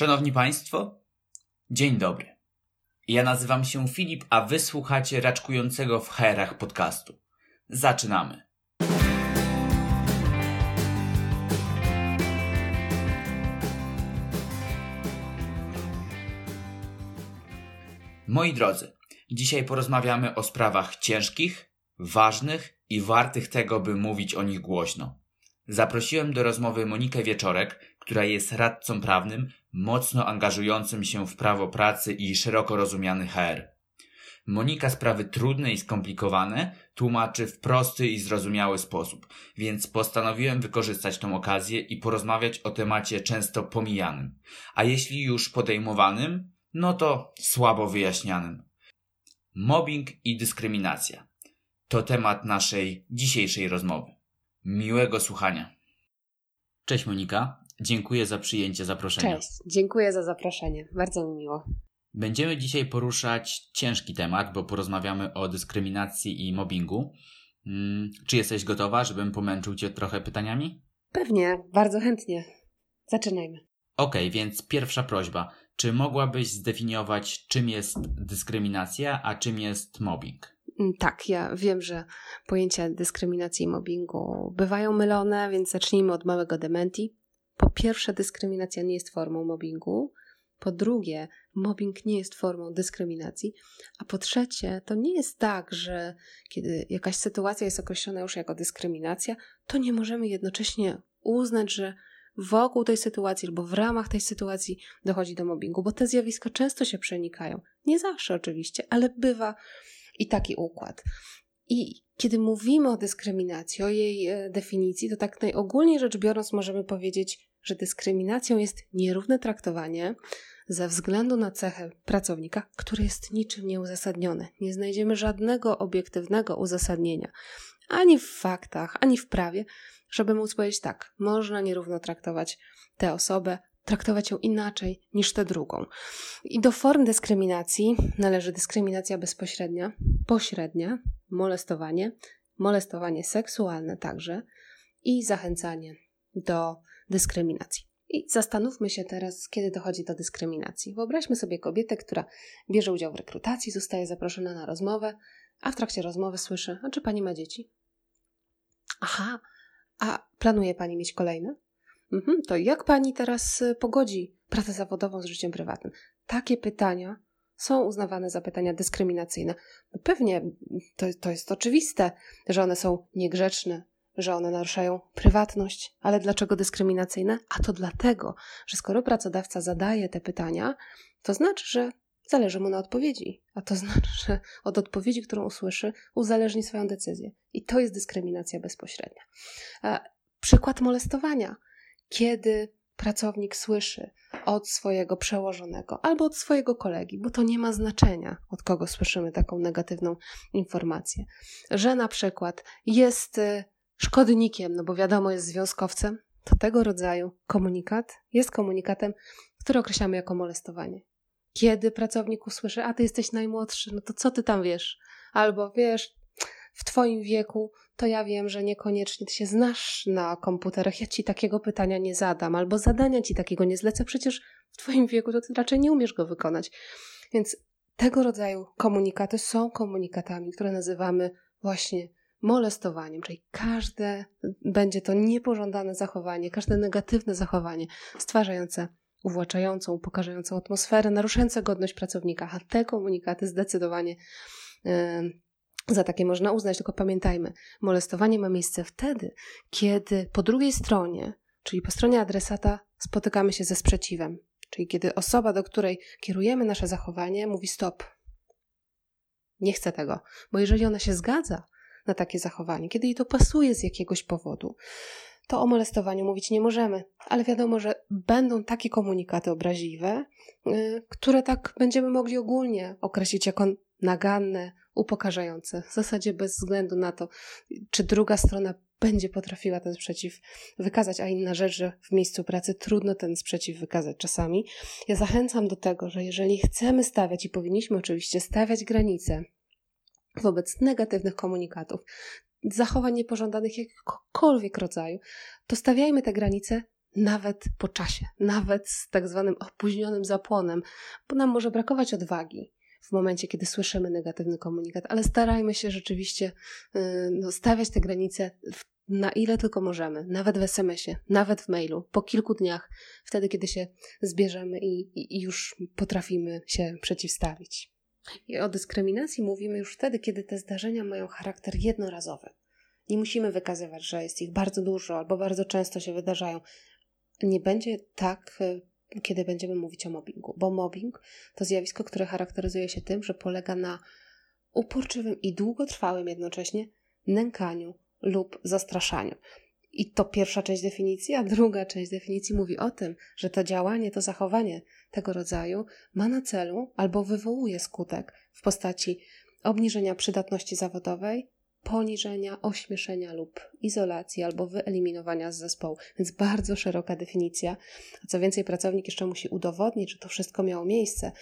Szanowni Państwo, dzień dobry. Ja nazywam się Filip, a wysłuchacie raczkującego w herach podcastu. Zaczynamy. Moi drodzy, dzisiaj porozmawiamy o sprawach ciężkich, ważnych i wartych tego, by mówić o nich głośno. Zaprosiłem do rozmowy Monikę Wieczorek, która jest radcą prawnym, mocno angażującym się w prawo pracy i szeroko rozumiany HR. Monika sprawy trudne i skomplikowane tłumaczy w prosty i zrozumiały sposób, więc postanowiłem wykorzystać tą okazję i porozmawiać o temacie często pomijanym, a jeśli już podejmowanym, no to słabo wyjaśnianym. Mobbing i dyskryminacja to temat naszej dzisiejszej rozmowy. Miłego słuchania. Cześć Monika, dziękuję za przyjęcie zaproszenia. Cześć, dziękuję za zaproszenie, bardzo mi miło. Będziemy dzisiaj poruszać ciężki temat, bo porozmawiamy o dyskryminacji i mobbingu. Hmm, czy jesteś gotowa, żebym pomęczył Cię trochę pytaniami? Pewnie, bardzo chętnie. Zaczynajmy. Okej, okay, więc pierwsza prośba. Czy mogłabyś zdefiniować, czym jest dyskryminacja, a czym jest mobbing? Mm, tak, ja wiem, że pojęcia dyskryminacji i mobbingu bywają mylone, więc zacznijmy od małego dementi. Po pierwsze, dyskryminacja nie jest formą mobbingu. Po drugie, mobbing nie jest formą dyskryminacji. A po trzecie, to nie jest tak, że kiedy jakaś sytuacja jest określona już jako dyskryminacja, to nie możemy jednocześnie uznać, że wokół tej sytuacji albo w ramach tej sytuacji dochodzi do mobbingu, bo te zjawiska często się przenikają. Nie zawsze oczywiście, ale bywa i taki układ. I kiedy mówimy o dyskryminacji, o jej e, definicji, to tak najogólniej rzecz biorąc możemy powiedzieć, że dyskryminacją jest nierówne traktowanie ze względu na cechę pracownika, które jest niczym nieuzasadnione. Nie znajdziemy żadnego obiektywnego uzasadnienia ani w faktach, ani w prawie, żeby móc powiedzieć tak, można nierówno traktować tę osobę, traktować ją inaczej niż tę drugą. I do form dyskryminacji należy dyskryminacja bezpośrednia, pośrednia, molestowanie, molestowanie seksualne także i zachęcanie do dyskryminacji. I zastanówmy się teraz, kiedy dochodzi do dyskryminacji. Wyobraźmy sobie kobietę, która bierze udział w rekrutacji, zostaje zaproszona na rozmowę, a w trakcie rozmowy słyszy: A czy pani ma dzieci? Aha, a planuje pani mieć kolejne? Mhm, to jak pani teraz y, pogodzi pracę zawodową z życiem prywatnym? Takie pytania są uznawane za pytania dyskryminacyjne. No pewnie to, to jest oczywiste, że one są niegrzeczne, że one naruszają prywatność, ale dlaczego dyskryminacyjne? A to dlatego, że skoro pracodawca zadaje te pytania, to znaczy, że zależy mu na odpowiedzi, a to znaczy, że od odpowiedzi, którą usłyszy, uzależni swoją decyzję. I to jest dyskryminacja bezpośrednia. Przykład molestowania kiedy pracownik słyszy od swojego przełożonego albo od swojego kolegi, bo to nie ma znaczenia, od kogo słyszymy taką negatywną informację, że na przykład jest y, szkodnikiem, no bo wiadomo, jest związkowcem, to tego rodzaju komunikat jest komunikatem, który określamy jako molestowanie. Kiedy pracownik usłyszy, a ty jesteś najmłodszy, no to co ty tam wiesz? Albo wiesz, w Twoim wieku, to ja wiem, że niekoniecznie Ty się znasz na komputerach. Ja Ci takiego pytania nie zadam, albo zadania Ci takiego nie zlecę. Przecież w Twoim wieku to Ty raczej nie umiesz go wykonać. Więc tego rodzaju komunikaty są komunikatami, które nazywamy właśnie molestowaniem, czyli każde będzie to niepożądane zachowanie, każde negatywne zachowanie stwarzające uwłaczającą, upokarzającą atmosferę, naruszające godność pracownika, a te komunikaty zdecydowanie za takie można uznać, tylko pamiętajmy, molestowanie ma miejsce wtedy, kiedy po drugiej stronie, czyli po stronie adresata, spotykamy się ze sprzeciwem. Czyli kiedy osoba, do której kierujemy nasze zachowanie, mówi stop. Nie chcę tego, bo jeżeli ona się zgadza na takie zachowanie, kiedy jej to pasuje z jakiegoś powodu, to o molestowaniu mówić nie możemy. Ale wiadomo, że będą takie komunikaty obraźliwe, yy, które tak będziemy mogli ogólnie określić jako naganne, upokarzające. W zasadzie bez względu na to, czy druga strona będzie potrafiła ten sprzeciw wykazać, a inna rzecz, że w miejscu pracy trudno ten sprzeciw wykazać czasami. Ja zachęcam do tego, że jeżeli chcemy stawiać i powinniśmy oczywiście stawiać granice wobec negatywnych komunikatów, zachowań niepożądanych jakiegokolwiek rodzaju, to stawiajmy te granice nawet po czasie, nawet z tak zwanym opóźnionym zapłonem, bo nam może brakować odwagi w momencie, kiedy słyszymy negatywny komunikat, ale starajmy się rzeczywiście yy, no, stawiać te granice na ile tylko możemy, nawet w SMS-ie, nawet w mailu, po kilku dniach, wtedy, kiedy się zbierzemy i, i już potrafimy się przeciwstawić. I o dyskryminacji mówimy już wtedy, kiedy te zdarzenia mają charakter jednorazowy. Nie musimy wykazywać, że jest ich bardzo dużo albo bardzo często się wydarzają. Nie będzie tak, e, kiedy będziemy mówić o mobbingu, bo mobbing to zjawisko, które charakteryzuje się tym, że polega na uporczywym i długotrwałym jednocześnie nękaniu lub zastraszaniu. I to pierwsza część definicji, a druga część definicji mówi o tym, że to działanie, to zachowanie tego rodzaju ma na celu albo wywołuje skutek w postaci obniżenia przydatności zawodowej, poniżenia, ośmieszenia lub izolacji albo wyeliminowania z zespołu. Więc bardzo szeroka definicja. A co więcej, pracownik jeszcze musi udowodnić, że to wszystko miało miejsce.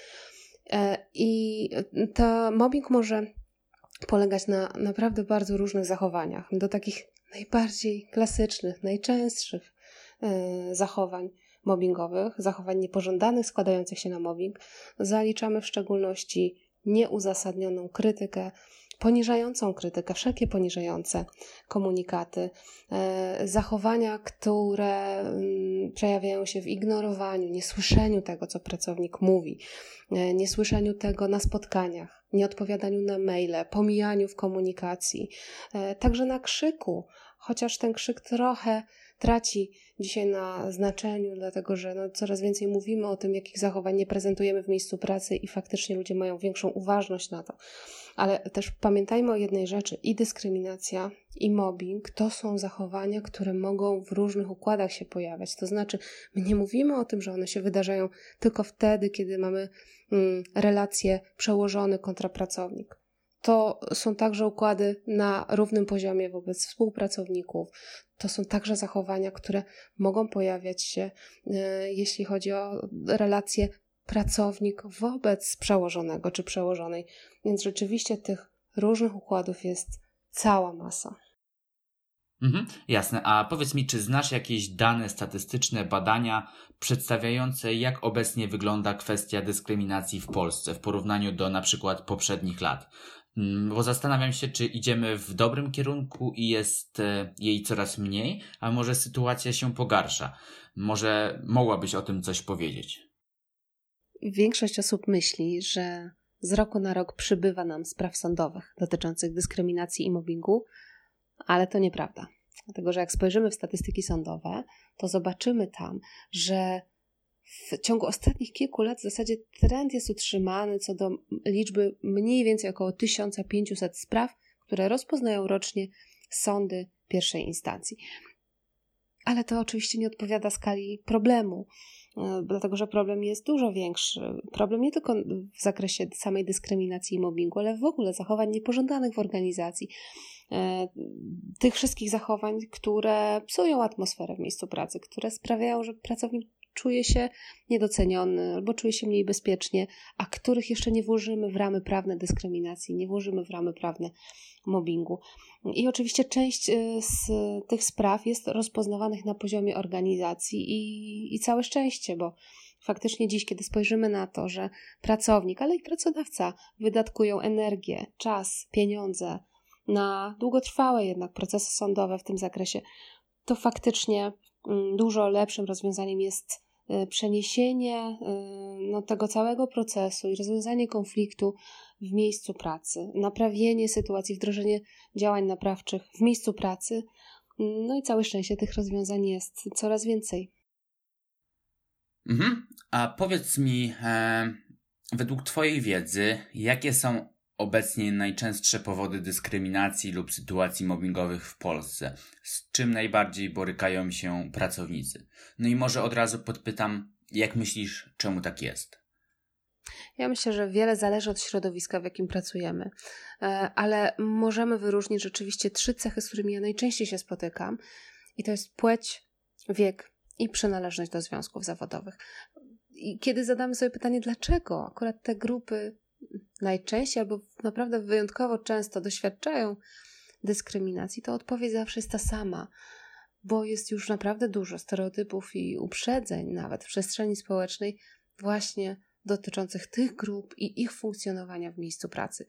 E, I to mobbing może polegać na naprawdę bardzo różnych zachowaniach. Do takich najbardziej klasycznych, najczęstszych e, zachowań mobbingowych, zachowań niepożądanych składających się na mobbing, zaliczamy w szczególności nieuzasadnioną krytykę, poniżającą krytykę, wszelkie poniżające komunikaty, e, zachowania, które mm, przejawiają się w ignorowaniu, niesłyszeniu tego, co pracownik mówi, e, niesłyszeniu tego na spotkaniach, nieodpowiadaniu na maile, pomijaniu w komunikacji, e, także na krzyku, chociaż ten krzyk trochę traci dzisiaj na znaczeniu, dlatego że no, coraz więcej mówimy o tym, jakich zachowań nie prezentujemy w miejscu pracy i faktycznie ludzie mają większą uważność na to. Ale też pamiętajmy o jednej rzeczy: i dyskryminacja, i mobbing to są zachowania, które mogą w różnych układach się pojawiać. To znaczy, my nie mówimy o tym, że one się wydarzają tylko wtedy, kiedy mamy mm, relacje przełożony kontra pracownik to są także układy na równym poziomie wobec współpracowników. To są także zachowania, które mogą pojawiać się, e, jeśli chodzi o relacje pracownik wobec przełożonego czy przełożonej. Więc rzeczywiście tych różnych układów jest cała masa. Mhm, jasne. A powiedz mi, czy znasz jakieś dane statystyczne, badania przedstawiające, jak obecnie wygląda kwestia dyskryminacji w Polsce w porównaniu do na przykład poprzednich lat? Mm, bo zastanawiam się, czy idziemy w dobrym kierunku i jest e, jej coraz mniej, a może sytuacja się pogarsza. Może mogłabyś o tym coś powiedzieć? Większość osób myśli, że z roku na rok przybywa nam spraw sądowych dotyczących dyskryminacji i mobbingu, ale to nieprawda. Dlatego, że jak spojrzymy w statystyki sądowe, to zobaczymy tam, że w ciągu ostatnich kilku lat w zasadzie trend jest utrzymany co do liczby mniej więcej około 1500 spraw, które rozpoznają rocznie sądy pierwszej instancji. Ale to oczywiście nie odpowiada skali problemu, e, dlatego że problem jest dużo większy. Problem nie tylko w zakresie samej dyskryminacji i mobbingu, ale w ogóle zachowań niepożądanych w organizacji. E, tych wszystkich zachowań, które psują atmosferę w miejscu pracy, które sprawiają, że pracownik czuje się niedoceniony albo czuje się mniej bezpiecznie, a których jeszcze nie włożymy w ramy prawne dyskryminacji, nie włożymy w ramy prawne mobbingu. I oczywiście część y, z tych spraw jest rozpoznawanych na poziomie organizacji i, i całe szczęście, bo faktycznie dziś, kiedy spojrzymy na to, że pracownik, ale i pracodawca wydatkują energię, czas, pieniądze na długotrwałe jednak procesy sądowe w tym zakresie, to faktycznie mm, dużo lepszym rozwiązaniem jest przeniesienie y, no, tego całego procesu i rozwiązanie konfliktu w miejscu pracy, naprawienie sytuacji, wdrożenie działań naprawczych w miejscu pracy. No i całe szczęście tych rozwiązań jest coraz więcej. Mhm. A powiedz mi, e, według Twojej wiedzy, jakie są obecnie najczęstsze powody dyskryminacji lub sytuacji mobbingowych w Polsce? Z czym najbardziej borykają się pracownicy? No i może od razu podpytam, jak myślisz, czemu tak jest? Ja myślę, że wiele zależy od środowiska, w jakim pracujemy, e, ale możemy wyróżnić rzeczywiście trzy cechy, z którymi ja najczęściej się spotykam, i to jest płeć, wiek i przynależność do związków zawodowych. I kiedy zadamy sobie pytanie, dlaczego akurat te grupy najczęściej albo naprawdę wyjątkowo często doświadczają dyskryminacji, to odpowiedź zawsze jest ta sama. bo jest już naprawdę dużo stereotypów i uprzedzeń, nawet w przestrzeni społecznej, właśnie dotyczących tych grup i ich funkcjonowania w miejscu pracy.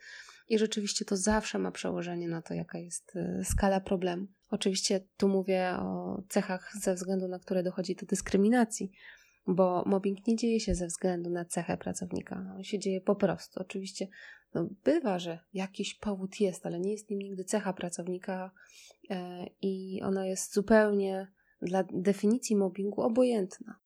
I rzeczywiście to zawsze ma przełożenie na to, jaka jest y, skala problemu. Oczywiście tu mówię o cechach, ze względu na które dochodzi do dyskryminacji, bo mobbing nie dzieje się ze względu na cechę pracownika. On się dzieje po prostu. Oczywiście no, bywa, że jakiś powód jest, ale nie jest nim nigdy cecha pracownika e, i ona jest zupełnie dla definicji mobbingu obojętna.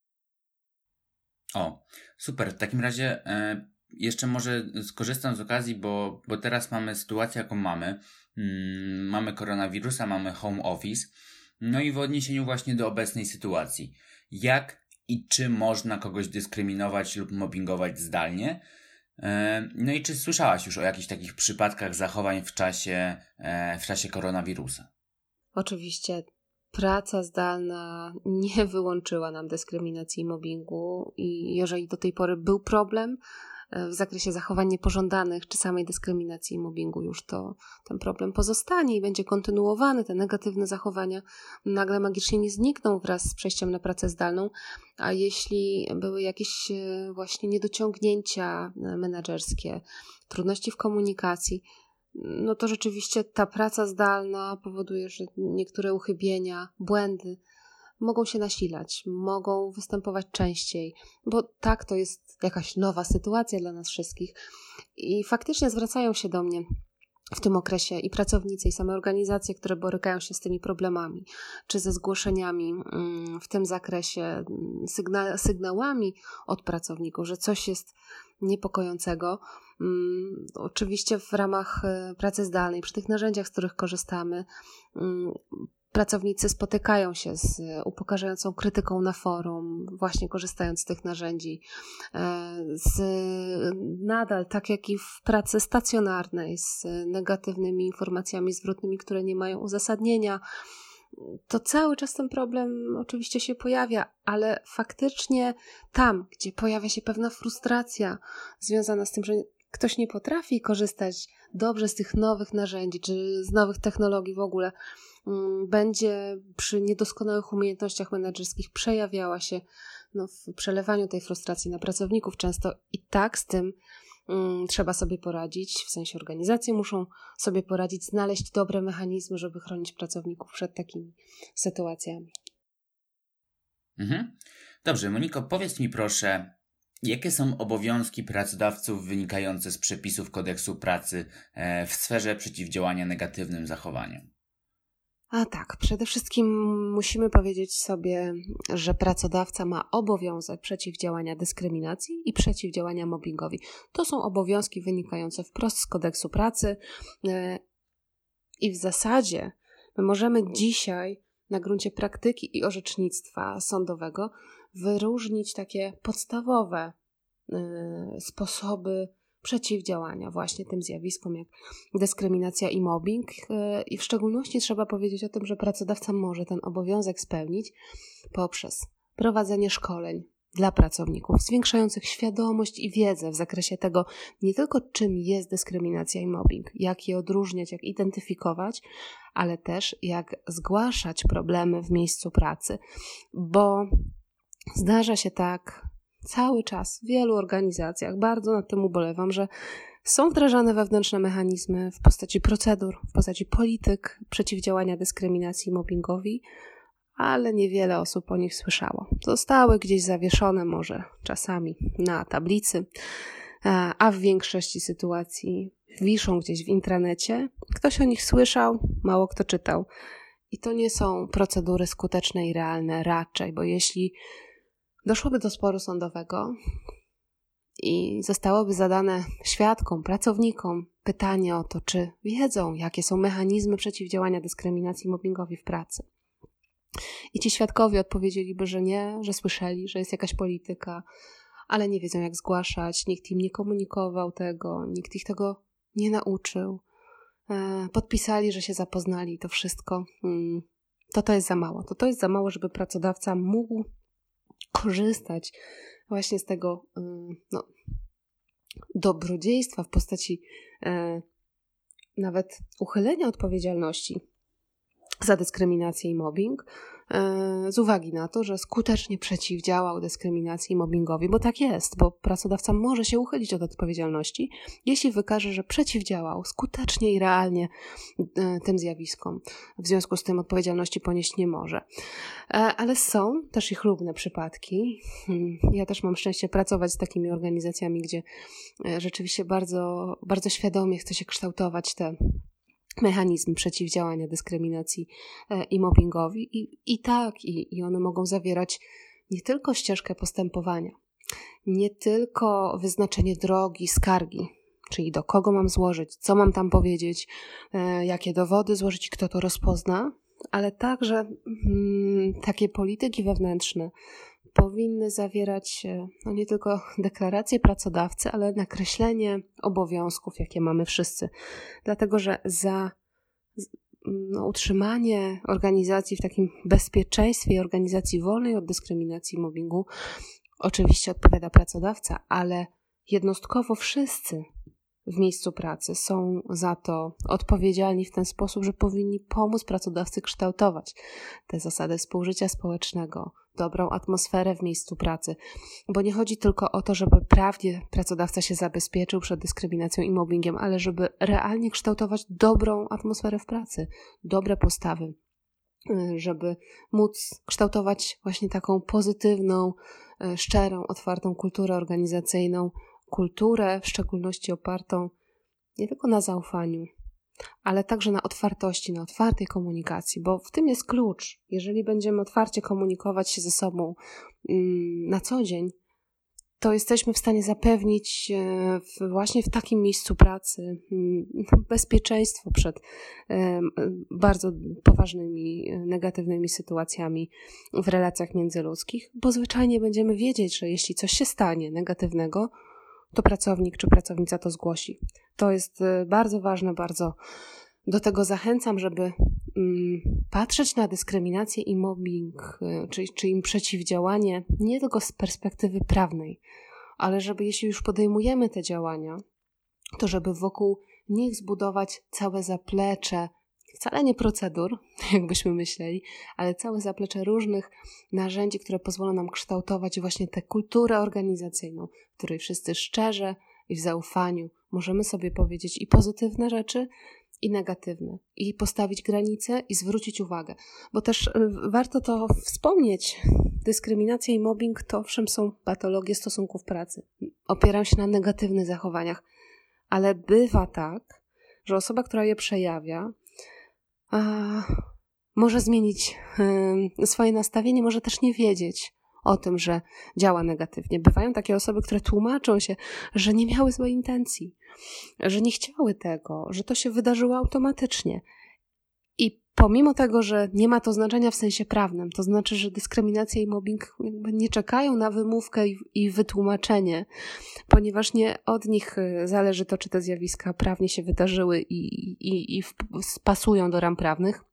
O, super. W takim razie e, jeszcze może skorzystam z okazji, bo, bo teraz mamy sytuację, jaką mamy. Mm, mamy koronawirusa, mamy home office. No i w odniesieniu właśnie do obecnej sytuacji. Jak i czy można kogoś dyskryminować lub mobbingować zdalnie? E, no i czy słyszałaś już o jakichś takich przypadkach zachowań w czasie, e, w czasie koronawirusa? Oczywiście praca zdalna nie wyłączyła nam dyskryminacji i mobbingu i jeżeli do tej pory był problem w zakresie zachowań niepożądanych czy samej dyskryminacji i mobbingu już to ten problem pozostanie i będzie kontynuowany, te negatywne zachowania nagle magicznie nie znikną wraz z przejściem na pracę zdalną, a jeśli były jakieś e, właśnie niedociągnięcia e, menedżerskie, trudności w komunikacji, no to rzeczywiście ta praca zdalna powoduje, że niektóre uchybienia, błędy mogą się nasilać, mogą występować częściej, bo tak to jest jakaś nowa sytuacja dla nas wszystkich. I faktycznie zwracają się do mnie w tym okresie i pracownicy, i same organizacje, które borykają się z tymi problemami, czy ze zgłoszeniami mm, w tym zakresie, mm, sygna sygnałami od pracowników, że coś jest niepokojącego. Mm, oczywiście w ramach e, pracy zdalnej, przy tych narzędziach, z których korzystamy, pracownicy spotykają się z upokarzającą krytyką na forum, właśnie korzystając z tych narzędzi. E, z, nadal, tak jak i w pracy stacjonarnej, z negatywnymi informacjami zwrotnymi, które nie mają uzasadnienia, to cały czas ten problem oczywiście się pojawia, ale faktycznie tam, gdzie pojawia się pewna frustracja związana z tym, że ktoś nie potrafi korzystać dobrze z tych nowych narzędzi czy z nowych technologii w ogóle, będzie przy niedoskonałych umiejętnościach menedżerskich przejawiała się no, w przelewaniu tej frustracji na pracowników często i tak z tym um, trzeba sobie poradzić, w sensie organizacje muszą sobie poradzić, znaleźć dobre mechanizmy, żeby chronić pracowników przed takimi sytuacjami. Mhm. Dobrze, Moniko, powiedz mi proszę, Jakie są obowiązki pracodawców wynikające z przepisów kodeksu pracy e, w sferze przeciwdziałania negatywnym zachowaniom? A tak, przede wszystkim musimy powiedzieć sobie, że pracodawca ma obowiązek przeciwdziałania dyskryminacji i przeciwdziałania mobbingowi. To są obowiązki wynikające wprost z kodeksu pracy e, i w zasadzie my możemy dzisiaj na gruncie praktyki i orzecznictwa sądowego wyróżnić takie podstawowe y, sposoby przeciwdziałania właśnie tym zjawiskom jak dyskryminacja i mobbing. Y, I w szczególności trzeba powiedzieć o tym, że pracodawca może ten obowiązek spełnić poprzez prowadzenie szkoleń dla pracowników, zwiększających świadomość i wiedzę w zakresie tego, nie tylko czym jest dyskryminacja i mobbing, jak je odróżniać, jak identyfikować, ale też jak zgłaszać problemy w miejscu pracy, bo Zdarza się tak cały czas w wielu organizacjach, bardzo nad tym ubolewam, że są wdrażane wewnętrzne mechanizmy w postaci procedur, w postaci polityk przeciwdziałania dyskryminacji i mobbingowi, ale niewiele osób o nich słyszało. Zostały gdzieś zawieszone, może czasami na tablicy, a w większości sytuacji wiszą gdzieś w intranecie. Ktoś o nich słyszał, mało kto czytał. I to nie są procedury skuteczne i realne raczej, bo jeśli doszłoby do sporu sądowego i zostałoby zadane świadkom, pracownikom pytanie o to, czy wiedzą, jakie są mechanizmy przeciwdziałania dyskryminacji mobbingowi w pracy. I ci świadkowie odpowiedzieliby, że nie, że słyszeli, że jest jakaś polityka, ale nie wiedzą, jak zgłaszać, nikt im nie komunikował tego, nikt ich tego nie nauczył. E, podpisali, że się zapoznali, to wszystko. Hmm, to to jest za mało. To to jest za mało, żeby pracodawca mógł korzystać właśnie z tego no, dobrodziejstwa w postaci e, nawet uchylenia odpowiedzialności za dyskryminację i mobbing z uwagi na to, że skutecznie przeciwdziałał dyskryminacji i mobbingowi, bo tak jest, bo pracodawca może się uchylić od odpowiedzialności, jeśli wykaże, że przeciwdziałał skutecznie i realnie e, tym zjawiskom. W związku z tym odpowiedzialności ponieść nie może. E, ale są też i chlubne przypadki. Hmm, ja też mam szczęście pracować z takimi organizacjami, gdzie rzeczywiście bardzo, bardzo świadomie chce się kształtować te mechanizm przeciwdziałania dyskryminacji e, i mobbingowi. I, i tak, i, i one mogą zawierać nie tylko ścieżkę postępowania, nie tylko wyznaczenie drogi, skargi, czyli do kogo mam złożyć, co mam tam powiedzieć, e, jakie dowody złożyć i kto to rozpozna, ale także mm, takie polityki wewnętrzne, powinny zawierać no nie tylko deklaracje pracodawcy, ale nakreślenie obowiązków, jakie mamy wszyscy. Dlatego, że za no, utrzymanie organizacji w takim bezpieczeństwie i organizacji wolnej od dyskryminacji i mobbingu oczywiście odpowiada pracodawca, ale jednostkowo wszyscy w miejscu pracy. Są za to odpowiedzialni w ten sposób, że powinni pomóc pracodawcy kształtować te zasady współżycia społecznego, dobrą atmosferę w miejscu pracy, bo nie chodzi tylko o to, żeby prawnie pracodawca się zabezpieczył przed dyskryminacją i mobbingiem, ale żeby realnie kształtować dobrą atmosferę w pracy, dobre postawy, y, żeby móc kształtować właśnie taką pozytywną, y, szczerą, otwartą kulturę organizacyjną, kulturę w szczególności opartą nie tylko na zaufaniu, ale także na otwartości, na otwartej komunikacji, bo w tym jest klucz. Jeżeli będziemy otwarcie komunikować się ze sobą mm, na co dzień, to jesteśmy w stanie zapewnić właśnie w takim miejscu pracy mm, bezpieczeństwo przed bardzo poważnymi negatywnymi sytuacjami w relacjach międzyludzkich, bo zwyczajnie będziemy wiedzieć, że jeśli coś się stanie negatywnego, to pracownik czy pracownica to zgłosi. To jest y, bardzo ważne, bardzo do tego zachęcam, żeby mm, patrzeć na dyskryminację i mobbing, y, czy, czy im przeciwdziałanie nie tylko z perspektywy prawnej, ale żeby jeśli już podejmujemy te działania, to żeby wokół nich zbudować całe zaplecze wcale nie procedur, jakbyśmy myśleli, ale całe zaplecze różnych narzędzi, które pozwolą nam kształtować właśnie tę kulturę organizacyjną, w której wszyscy szczerze i w zaufaniu możemy sobie powiedzieć i pozytywne rzeczy, i negatywne, i postawić granice i zwrócić uwagę, bo też y, warto to wspomnieć. Dyskryminacja i mobbing to owszem są patologie stosunków pracy. Opierają się na negatywnych zachowaniach, ale bywa tak, że osoba, która je przejawia, może zmienić swoje nastawienie, może też nie wiedzieć o tym, że działa negatywnie. Bywają takie osoby, które tłumaczą się, że nie miały złej intencji, że nie chciały tego, że to się wydarzyło automatycznie. Pomimo tego, że nie ma to znaczenia w sensie prawnym, to znaczy, że dyskryminacja i mobbing nie czekają na wymówkę i, i wytłumaczenie, ponieważ nie od nich y, zależy to, czy te zjawiska prawnie się wydarzyły i, i, i pasują do ram prawnych,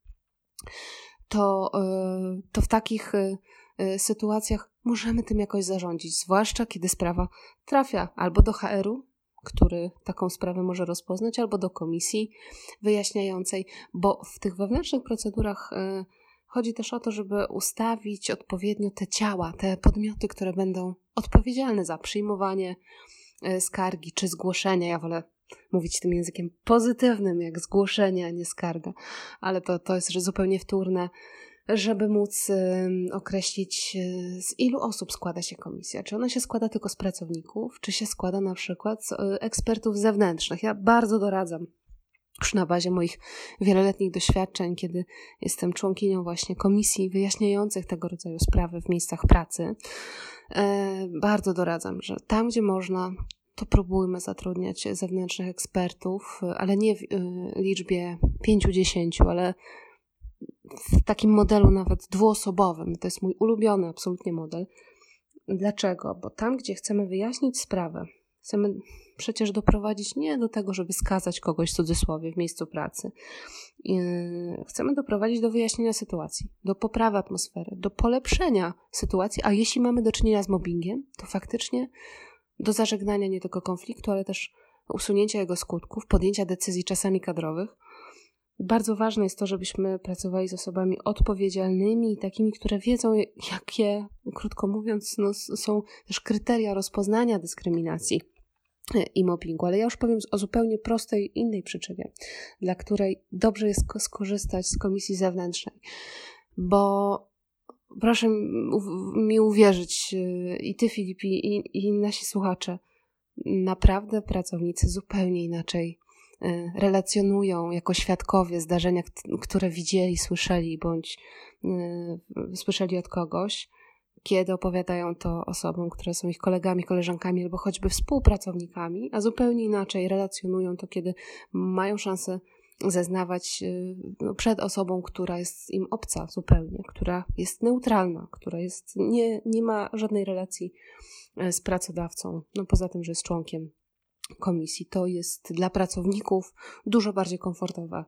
to, y, to w takich y, sytuacjach możemy tym jakoś zarządzić, zwłaszcza kiedy sprawa trafia albo do HR-u, który taką sprawę może rozpoznać, albo do komisji wyjaśniającej, bo w tych wewnętrznych procedurach y, chodzi też o to, żeby ustawić odpowiednio te ciała, te podmioty, które będą odpowiedzialne za przyjmowanie y, skargi czy zgłoszenia. Ja wolę mówić tym językiem pozytywnym, jak zgłoszenie, a nie skarga, ale to, to jest zupełnie wtórne żeby móc określić, y, z ilu osób składa się komisja. Czy ona się składa tylko z pracowników, czy się składa na przykład z y, ekspertów zewnętrznych. Ja bardzo doradzam już na bazie moich wieloletnich doświadczeń, kiedy jestem członkinią właśnie komisji wyjaśniających tego rodzaju sprawy w miejscach pracy, e, bardzo doradzam, że tam, gdzie można, to próbujmy zatrudniać zewnętrznych ekspertów, ale nie w liczbie 5-10, ale w takim modelu nawet dwuosobowym. To jest mój ulubiony absolutnie model. Dlaczego? Bo tam, gdzie chcemy wyjaśnić sprawę, chcemy przecież doprowadzić nie do tego, żeby skazać kogoś w cudzysłowie w miejscu pracy. Chcemy doprowadzić do wyjaśnienia sytuacji, do poprawy atmosfery, do polepszenia sytuacji, a jeśli mamy do czynienia z mobbingiem, to faktycznie do zażegnania nie tylko konfliktu, ale też usunięcia jego skutków, podjęcia decyzji czasami kadrowych, Bardzo ważne jest to, żebyśmy pracowali z osobami odpowiedzialnymi, takimi, które wiedzą, jakie, krótko mówiąc, no, są też kryteria rozpoznania dyskryminacji i mobbingu, ale ja już powiem o zupełnie prostej innej przyczynie, dla której dobrze jest skorzystać z komisji zewnętrznej, bo proszę mi uwierzyć, y, i ty, Filip, i, i nasi słuchacze, naprawdę pracownicy zupełnie inaczej relacjonują jako świadkowie zdarzenia, które widzieli, słyszeli bądź y, słyszeli od kogoś, kiedy opowiadają to osobom, które są ich kolegami, koleżankami albo choćby współpracownikami, a zupełnie inaczej relacjonują to, kiedy mają szansę zeznawać y, no, przed osobą, która jest im obca zupełnie, która jest neutralna, która jest, nie, nie ma żadnej relacji z pracodawcą, no poza tym, że jest członkiem komisji. To jest dla pracowników dużo bardziej komfortowa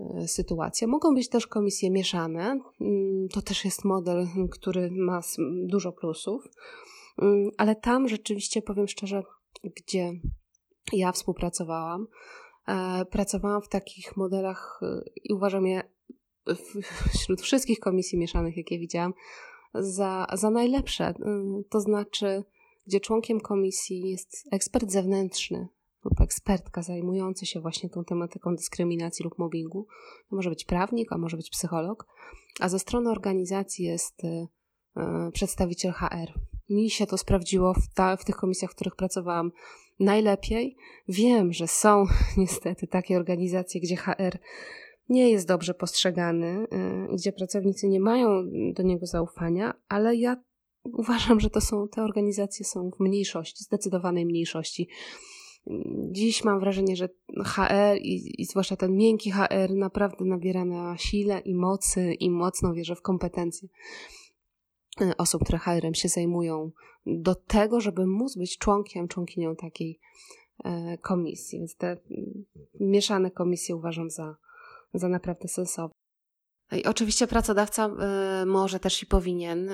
e, sytuacja. Mogą być też komisje mieszane. Mm, to też jest model, który ma dużo plusów, mm, ale tam rzeczywiście powiem szczerze, gdzie ja współpracowałam, e, pracowałam w takich modelach e, i uważam je wśród wszystkich komisji mieszanych, jakie widziałam, za, za najlepsze. To znaczy, gdzie członkiem komisji jest ekspert zewnętrzny lub ekspertka zajmujący się właśnie tą tematyką dyskryminacji lub mobbingu. To może być prawnik, a może być psycholog, a ze strony organizacji jest y, y, przedstawiciel HR. Mi się to sprawdziło w, ta, w tych komisjach, w których pracowałam najlepiej. Wiem, że są niestety takie organizacje, gdzie HR nie jest dobrze postrzegany, y, gdzie pracownicy nie mają do niego zaufania, ale ja uważam, że to są, te organizacje są w mniejszości, zdecydowanej mniejszości. Dziś mam wrażenie, że HR i, i zwłaszcza ten miękki HR naprawdę nabiera na sile i mocy i mocno wierzę w kompetencje e, osób, które HR-em się zajmują do tego, żeby móc być członkiem, członkinią takiej e, komisji. Więc te mieszane komisje uważam za, za naprawdę sensowne. I oczywiście pracodawca y, może też i powinien y,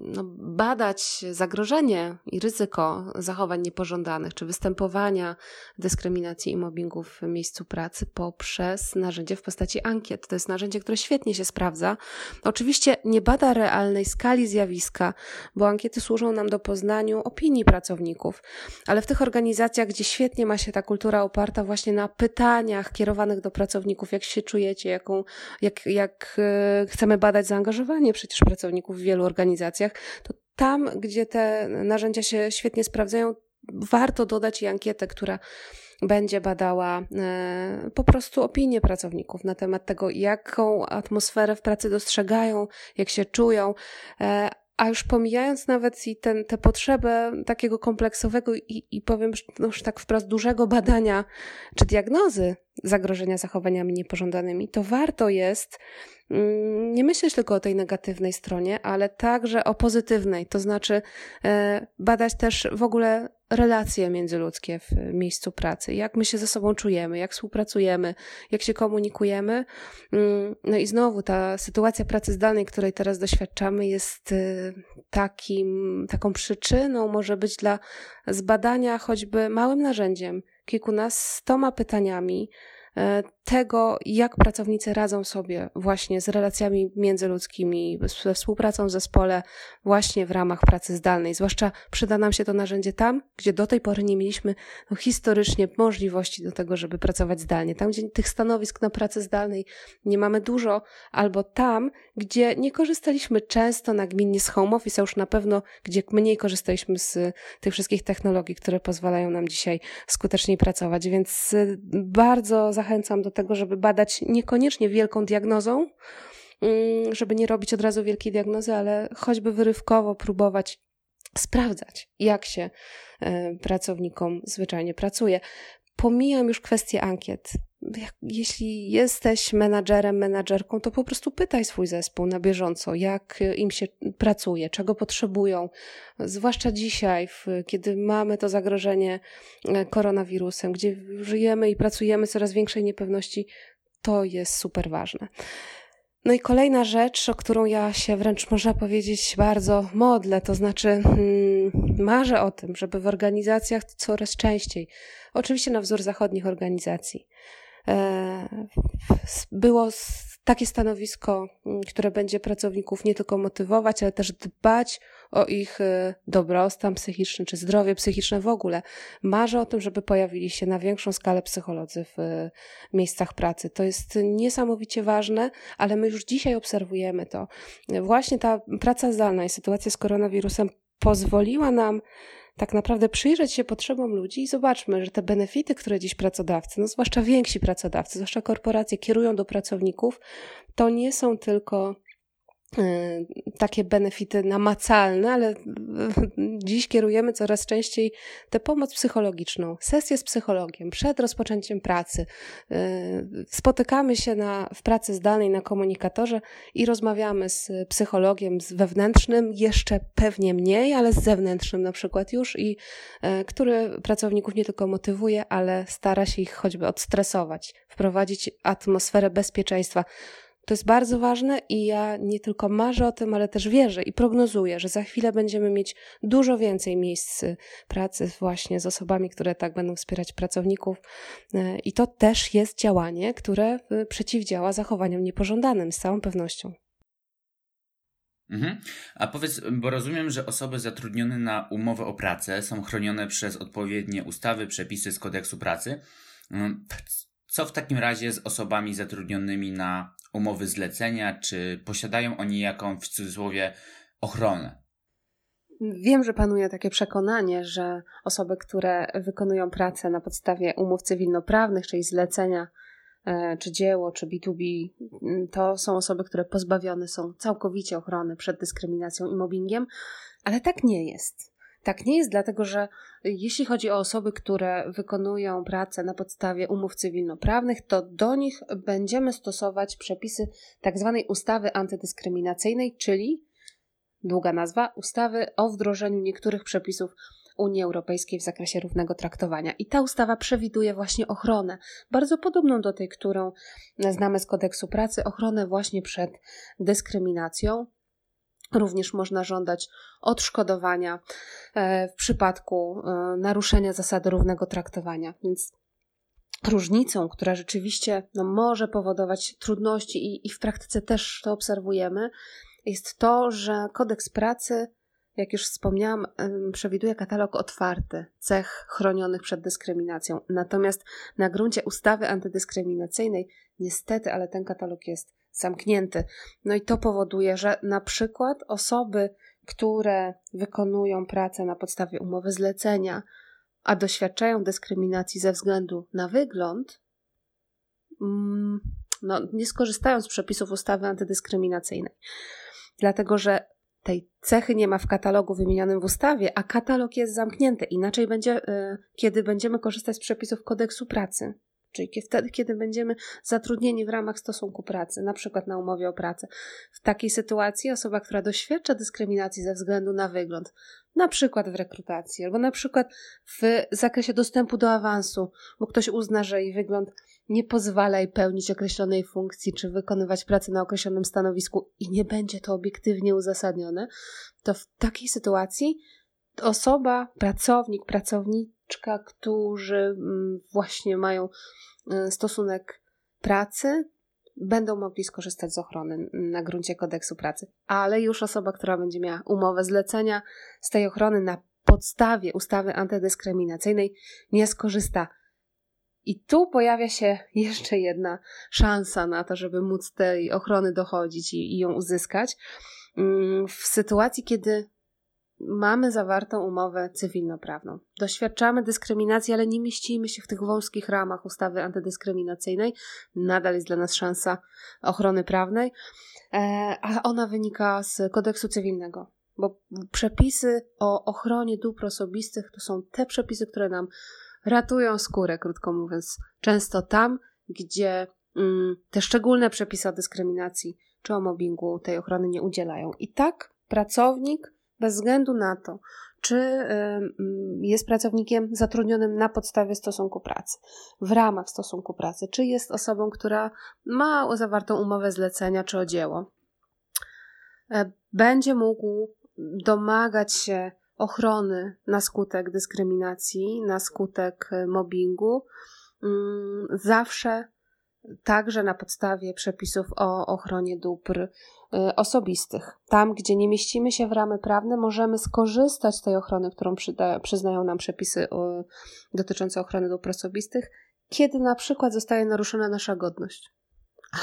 no, badać zagrożenie i ryzyko zachowań niepożądanych czy występowania dyskryminacji i mobbingu w miejscu pracy poprzez narzędzie w postaci ankiet. To jest narzędzie, które świetnie się sprawdza. Oczywiście nie bada realnej skali zjawiska, bo ankiety służą nam do poznaniu opinii pracowników, ale w tych organizacjach, gdzie świetnie ma się ta kultura oparta właśnie na pytaniach kierowanych do pracowników, jak się czujecie, jaką, jak jak, jak e, chcemy badać zaangażowanie przecież pracowników w wielu organizacjach, to tam, gdzie te narzędzia się świetnie sprawdzają, warto dodać i ankietę, która będzie badała e, po prostu opinie pracowników na temat tego, jaką atmosferę w pracy dostrzegają, jak się czują. A już pomijając nawet i ten, tę potrzebę takiego kompleksowego i, i powiem no już tak wprost dużego badania czy diagnozy zagrożenia zachowaniami niepożądanymi, to warto jest mm, nie myśleć tylko o tej negatywnej stronie, ale także o pozytywnej, to znaczy e, badać też w ogóle relacje międzyludzkie w miejscu pracy, jak my się ze sobą czujemy, jak współpracujemy, jak się komunikujemy. Mm, no i znowu ta sytuacja pracy zdalnej, której teraz doświadczamy, jest y, takim, taką przyczyną, może być dla zbadania choćby małym narzędziem, kilkunastoma pytaniami, tego, jak pracownicy radzą sobie właśnie z relacjami międzyludzkimi, ze współpracą w zespole, właśnie w ramach pracy zdalnej. Zwłaszcza przyda nam się to narzędzie tam, gdzie do tej pory nie mieliśmy no, historycznie możliwości do tego, żeby pracować zdalnie. Tam, gdzie tych stanowisk na pracę zdalnej nie mamy dużo, albo tam, gdzie nie korzystaliśmy często nagminnie z home office, a już na pewno, gdzie mniej korzystaliśmy z tych wszystkich technologii, które pozwalają nam dzisiaj skuteczniej pracować. Więc y, bardzo zachęcam zachęcam do tego, żeby badać niekoniecznie wielką diagnozą, mm, żeby nie robić od razu wielkiej diagnozy, ale choćby wyrywkowo próbować sprawdzać, jak się e, pracownikom zwyczajnie pracuje. Pomijam już kwestię ankiet. Jeśli jesteś menadżerem, menadżerką, to po prostu pytaj swój zespół na bieżąco, jak im się pracuje, czego potrzebują. Zwłaszcza dzisiaj, kiedy mamy to zagrożenie e, koronawirusem, gdzie żyjemy i pracujemy coraz większej niepewności, to jest super ważne. No i kolejna rzecz, o którą ja się wręcz można powiedzieć bardzo modlę, to znaczy hmm, marzę o tym, żeby w organizacjach coraz częściej, oczywiście na wzór zachodnich organizacji, było takie stanowisko, mm, które będzie pracowników nie tylko motywować, ale też dbać o ich e, dobrostan psychiczny czy zdrowie psychiczne w ogóle. Marzę o tym, żeby pojawili się na większą skalę psycholodzy w e, miejscach pracy. To jest niesamowicie ważne, ale my już dzisiaj obserwujemy to. Właśnie ta praca zdalna i sytuacja z koronawirusem pozwoliła nam tak naprawdę przyjrzeć się potrzebom ludzi i zobaczmy, że te benefity, które dziś pracodawcy, no zwłaszcza więksi pracodawcy, zwłaszcza korporacje kierują do pracowników, to nie są tylko takie benefity namacalne, ale dziś kierujemy coraz częściej tę pomoc psychologiczną, sesję z psychologiem przed rozpoczęciem pracy. Y, spotykamy się na, w pracy zdalnej na komunikatorze i rozmawiamy z psychologiem z wewnętrznym, jeszcze pewnie mniej, ale z zewnętrznym na przykład już i y, który pracowników nie tylko motywuje, ale stara się ich choćby odstresować, wprowadzić atmosferę bezpieczeństwa. To jest bardzo ważne i ja nie tylko marzę o tym, ale też wierzę i prognozuję, że za chwilę będziemy mieć dużo więcej miejsc pracy właśnie z osobami, które tak będą wspierać pracowników. E, I to też jest działanie, które e, przeciwdziała zachowaniom niepożądanym z całą pewnością. Mhm. A powiedz, bo rozumiem, że osoby zatrudnione na umowę o pracę są chronione przez odpowiednie ustawy, przepisy z kodeksu pracy. Mm, co w takim razie z osobami zatrudnionymi na umowy zlecenia, czy posiadają oni jakąś w cudzysłowie ochronę? Wiem, że panuje takie przekonanie, że osoby, które wykonują pracę na podstawie umów cywilnoprawnych, czyli zlecenia, e, czy dzieło, czy B2B, to są osoby, które pozbawione są całkowicie ochrony przed dyskryminacją i mobbingiem, ale tak nie jest. Tak nie jest, dlatego że jeśli chodzi o osoby, które wykonują pracę na podstawie umów cywilnoprawnych, to do nich będziemy stosować przepisy tzw. Tak ustawy antydyskryminacyjnej, czyli długa nazwa ustawy o wdrożeniu niektórych przepisów Unii Europejskiej w zakresie równego traktowania. I ta ustawa przewiduje właśnie ochronę, bardzo podobną do tej, którą znamy z kodeksu pracy, ochronę właśnie przed dyskryminacją. Również można żądać odszkodowania e, w przypadku e, naruszenia zasady równego traktowania. Więc różnicą, która rzeczywiście no, może powodować trudności i, i w praktyce też to obserwujemy, jest to, że kodeks pracy, jak już wspomniałam, przewiduje katalog otwarty cech chronionych przed dyskryminacją. Natomiast na gruncie ustawy antydyskryminacyjnej, niestety, ale ten katalog jest zamknięty. No i to powoduje, że na przykład osoby, które wykonują pracę na podstawie umowy zlecenia, a doświadczają dyskryminacji ze względu na wygląd, mm, no, nie skorzystają z przepisów ustawy antydyskryminacyjnej. Dlatego, że tej cechy nie ma w katalogu wymienionym w ustawie, a katalog jest zamknięty. Inaczej będzie, y, kiedy będziemy korzystać z przepisów kodeksu pracy czyli wtedy, kiedy będziemy zatrudnieni w ramach stosunku pracy, na przykład na umowie o pracę. W takiej sytuacji osoba, która doświadcza dyskryminacji ze względu na wygląd, na przykład w rekrutacji, albo na przykład w zakresie dostępu do awansu, bo ktoś uzna, że jej wygląd nie pozwala jej pełnić określonej funkcji, czy wykonywać pracę na określonym stanowisku i nie będzie to obiektywnie uzasadnione, to w takiej sytuacji osoba, pracownik, pracowniczka, którzy mm, właśnie mają y, stosunek pracy, będą mogli skorzystać z ochrony na gruncie kodeksu pracy, ale już osoba, która będzie miała umowę zlecenia z tej ochrony na podstawie ustawy antydyskryminacyjnej nie skorzysta. I tu pojawia się jeszcze jedna szansa na to, żeby móc tej ochrony dochodzić i, i ją uzyskać. Mm, w sytuacji, kiedy mamy zawartą umowę cywilnoprawną. Doświadczamy dyskryminacji, ale nie mieścimy się w tych wąskich ramach ustawy antydyskryminacyjnej. Nadal jest dla nas szansa ochrony prawnej, e, a ona wynika z kodeksu cywilnego. Bo przepisy o ochronie dóbr osobistych to są te przepisy, które nam ratują skórę, krótko mówiąc. Często tam, gdzie mm, te szczególne przepisy o dyskryminacji czy o mobbingu tej ochrony nie udzielają. I tak pracownik bez względu na to, czy jest pracownikiem zatrudnionym na podstawie stosunku pracy, w ramach stosunku pracy, czy jest osobą, która ma zawartą umowę zlecenia czy o dzieło, e, będzie mógł domagać się ochrony na skutek dyskryminacji, na skutek e, mobbingu, zawsze także na podstawie przepisów o ochronie dóbr y, osobistych. Tam, gdzie nie mieścimy się w ramy prawne, możemy skorzystać z tej ochrony, którą przyznają nam przepisy y, dotyczące ochrony dóbr osobistych, kiedy na przykład zostaje naruszona nasza godność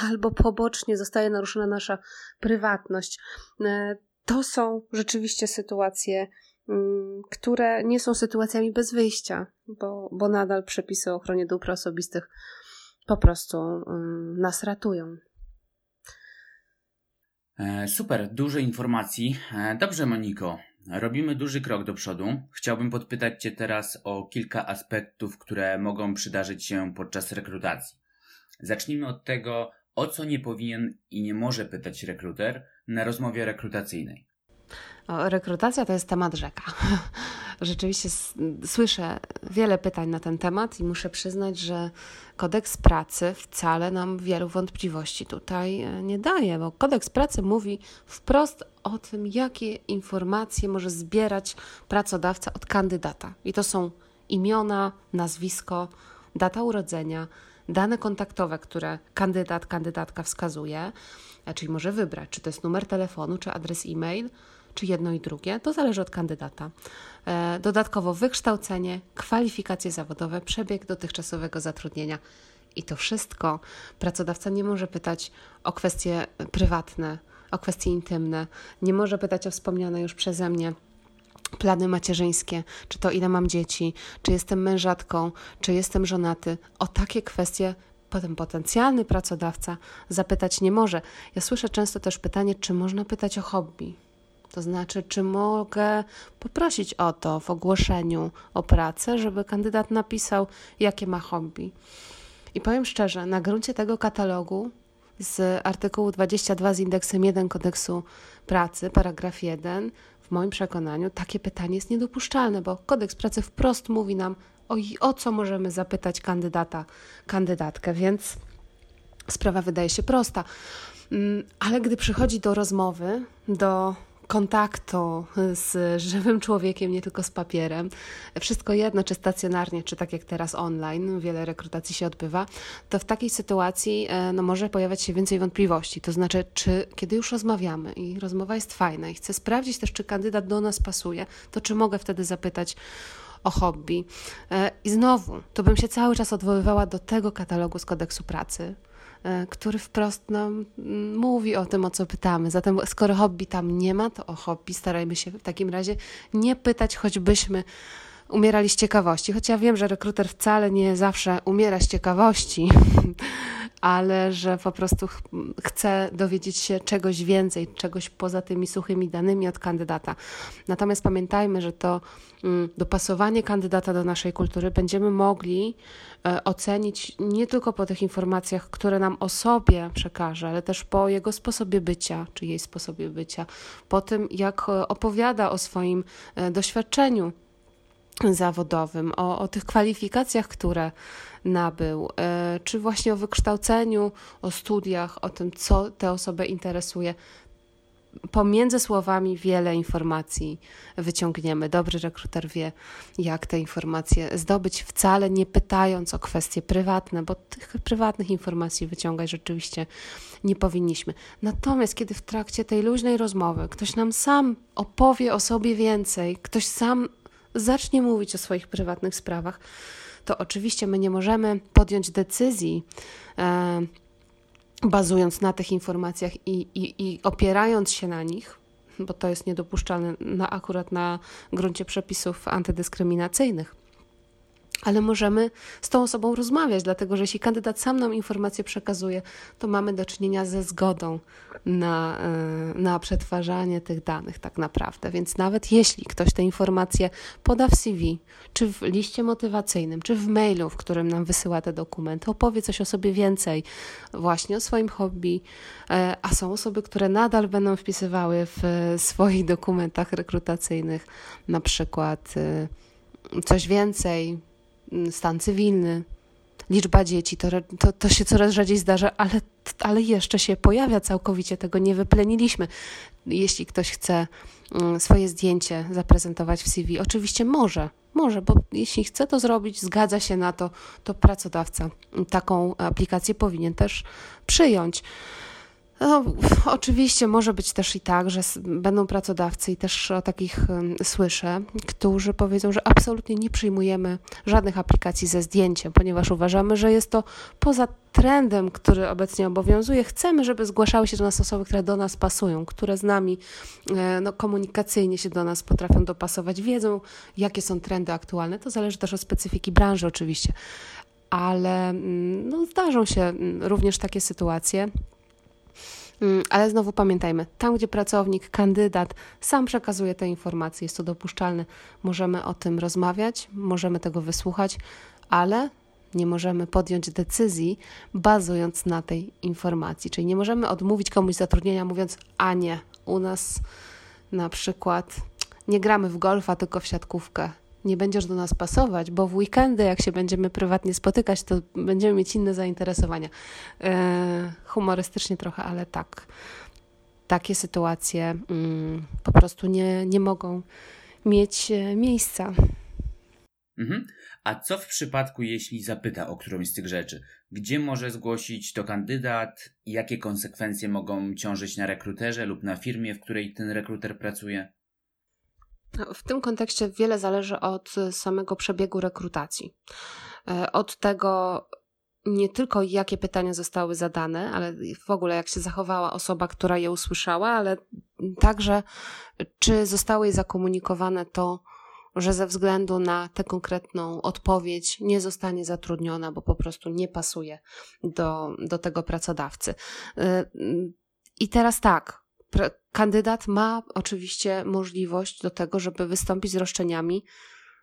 albo pobocznie zostaje naruszona nasza prywatność. Y, to są rzeczywiście sytuacje, mm, które nie są sytuacjami bez wyjścia, bo, bo nadal przepisy o ochronie dóbr osobistych po prostu um, nas ratują. E, super, dużo informacji. E, dobrze, Moniko. Robimy duży krok do przodu. Chciałbym podpytać Cię teraz o kilka aspektów, które mogą przydarzyć się podczas rekrutacji. Zacznijmy od tego, o co nie powinien i nie może pytać rekruter na rozmowie rekrutacyjnej. O, rekrutacja to jest temat rzeka. Rzeczywiście słyszę wiele pytań na ten temat i muszę przyznać, że kodeks pracy wcale nam wielu wątpliwości tutaj e, nie daje, bo kodeks pracy mówi wprost o tym, jakie informacje może zbierać pracodawca od kandydata. I to są imiona, nazwisko, data urodzenia, dane kontaktowe, które kandydat, kandydatka wskazuje, e, czyli może wybrać, czy to jest numer telefonu, czy adres e-mail czy jedno i drugie, to zależy od kandydata. E, dodatkowo wykształcenie, kwalifikacje zawodowe, przebieg dotychczasowego zatrudnienia. I to wszystko pracodawca nie może pytać o kwestie prywatne, o kwestie intymne, nie może pytać o wspomniane już przeze mnie plany macierzyńskie, czy to ile mam dzieci, czy jestem mężatką, czy jestem żonaty. O takie kwestie potem potencjalny pracodawca zapytać nie może. Ja słyszę często też pytanie, czy można pytać o hobby. To znaczy, czy mogę poprosić o to w ogłoszeniu o pracę, żeby kandydat napisał, jakie ma hobby. I powiem szczerze, na gruncie tego katalogu z artykułu 22 z indeksem 1 kodeksu pracy, paragraf 1, w moim przekonaniu takie pytanie jest niedopuszczalne, bo kodeks pracy wprost mówi nam, o, o co możemy zapytać kandydata, kandydatkę, więc sprawa wydaje się prosta. Mm, ale gdy przychodzi do rozmowy, do kontaktu z żywym człowiekiem, nie tylko z papierem. Wszystko jedno, czy stacjonarnie, czy tak jak teraz online, wiele rekrutacji się odbywa, to w takiej sytuacji e, no, może pojawiać się więcej wątpliwości. To znaczy, czy kiedy już rozmawiamy i rozmowa jest fajna i chcę sprawdzić też, czy kandydat do nas pasuje, to czy mogę wtedy zapytać o hobby. E, I znowu, to bym się cały czas odwoływała do tego katalogu z kodeksu pracy, który wprost nam mm, mówi o tym, o co pytamy. Zatem, skoro hobby tam nie ma, to o hobby starajmy się w takim razie nie pytać, choćbyśmy umierali z ciekawości. Choć ja wiem, że rekruter wcale nie zawsze umiera z ciekawości, ale że po prostu ch chce dowiedzieć się czegoś więcej, czegoś poza tymi suchymi danymi od kandydata. Natomiast pamiętajmy, że to mm, dopasowanie kandydata do naszej kultury będziemy mogli e, ocenić nie tylko po tych informacjach, które nam o sobie przekaże, ale też po jego sposobie bycia, czy jej sposobie bycia, po tym, jak e, opowiada o swoim e, doświadczeniu zawodowym, o, o tych kwalifikacjach, które nabył, e, czy właśnie o wykształceniu, o studiach, o tym, co tę osobę interesuje. Pomiędzy słowami wiele informacji wyciągniemy. Dobry rekruter wie, jak te informacje zdobyć, wcale nie pytając o kwestie prywatne, bo tych prywatnych informacji wyciągać rzeczywiście nie powinniśmy. Natomiast kiedy w trakcie tej luźnej rozmowy ktoś nam sam opowie o sobie więcej, ktoś sam zacznie mówić o swoich prywatnych sprawach, to oczywiście my nie możemy podjąć decyzji. E, bazując na tych informacjach i, i, i opierając się na nich, bo to jest niedopuszczalne na, akurat na gruncie przepisów antydyskryminacyjnych ale możemy z tą osobą rozmawiać, dlatego że jeśli kandydat sam nam informację przekazuje, to mamy do czynienia ze zgodą na, e, na przetwarzanie tych danych, tak naprawdę. Więc nawet jeśli ktoś te informacje poda w CV, czy w liście motywacyjnym, czy w mailu, w którym nam wysyła te dokumenty, opowie coś o sobie więcej, właśnie o swoim hobby, e, a są osoby, które nadal będą wpisywały w swoich dokumentach rekrutacyjnych na przykład e, coś więcej, stan cywilny, liczba dzieci, to, to, to się coraz rzadziej zdarza, ale, ale jeszcze się pojawia całkowicie, tego nie wypleniliśmy. Jeśli ktoś chce mm, swoje zdjęcie zaprezentować w CV, oczywiście może, Może, bo jeśli chce to zrobić, zgadza się na to, to pracodawca taką aplikację powinien też przyjąć. No, oczywiście może być też i tak, że będą pracodawcy, i też o takich słyszę, którzy powiedzą, że absolutnie nie przyjmujemy żadnych aplikacji ze zdjęciem, ponieważ uważamy, że jest to poza trendem, który obecnie obowiązuje. Chcemy, żeby zgłaszały się do nas osoby, które do nas pasują, które z nami e, no, komunikacyjnie się do nas potrafią dopasować, wiedzą, jakie są trendy aktualne. To zależy też od specyfiki branży, oczywiście, ale mm, no, zdarzą się mm, również takie sytuacje ale znowu pamiętajmy, tam gdzie pracownik, kandydat sam przekazuje te informacje, jest to dopuszczalne, możemy o tym rozmawiać, możemy tego wysłuchać, ale nie możemy podjąć decyzji bazując na tej informacji. Czyli nie możemy odmówić komuś zatrudnienia, mówiąc: A nie, u nas na przykład nie gramy w golfa, tylko w siatkówkę nie będziesz do nas pasować, bo w weekendy, jak się będziemy prywatnie spotykać, to będziemy mieć inne zainteresowania. E, humorystycznie trochę, ale tak. Takie sytuacje mm, po prostu nie, nie mogą mieć e, miejsca. Mhm. A co w przypadku, jeśli zapyta o którąś z tych rzeczy? Gdzie może zgłosić to kandydat? Jakie konsekwencje mogą ciążyć na rekruterze lub na firmie, w której ten rekruter pracuje? W tym kontekście wiele zależy od samego przebiegu rekrutacji. E, od tego, nie tylko jakie pytania zostały zadane, ale w ogóle jak się zachowała osoba, która je usłyszała, ale także czy zostało jej zakomunikowane to, że ze względu na tę konkretną odpowiedź nie zostanie zatrudniona, bo po prostu nie pasuje do, do tego pracodawcy. E, I teraz tak, kandydat ma oczywiście możliwość do tego, żeby wystąpić z roszczeniami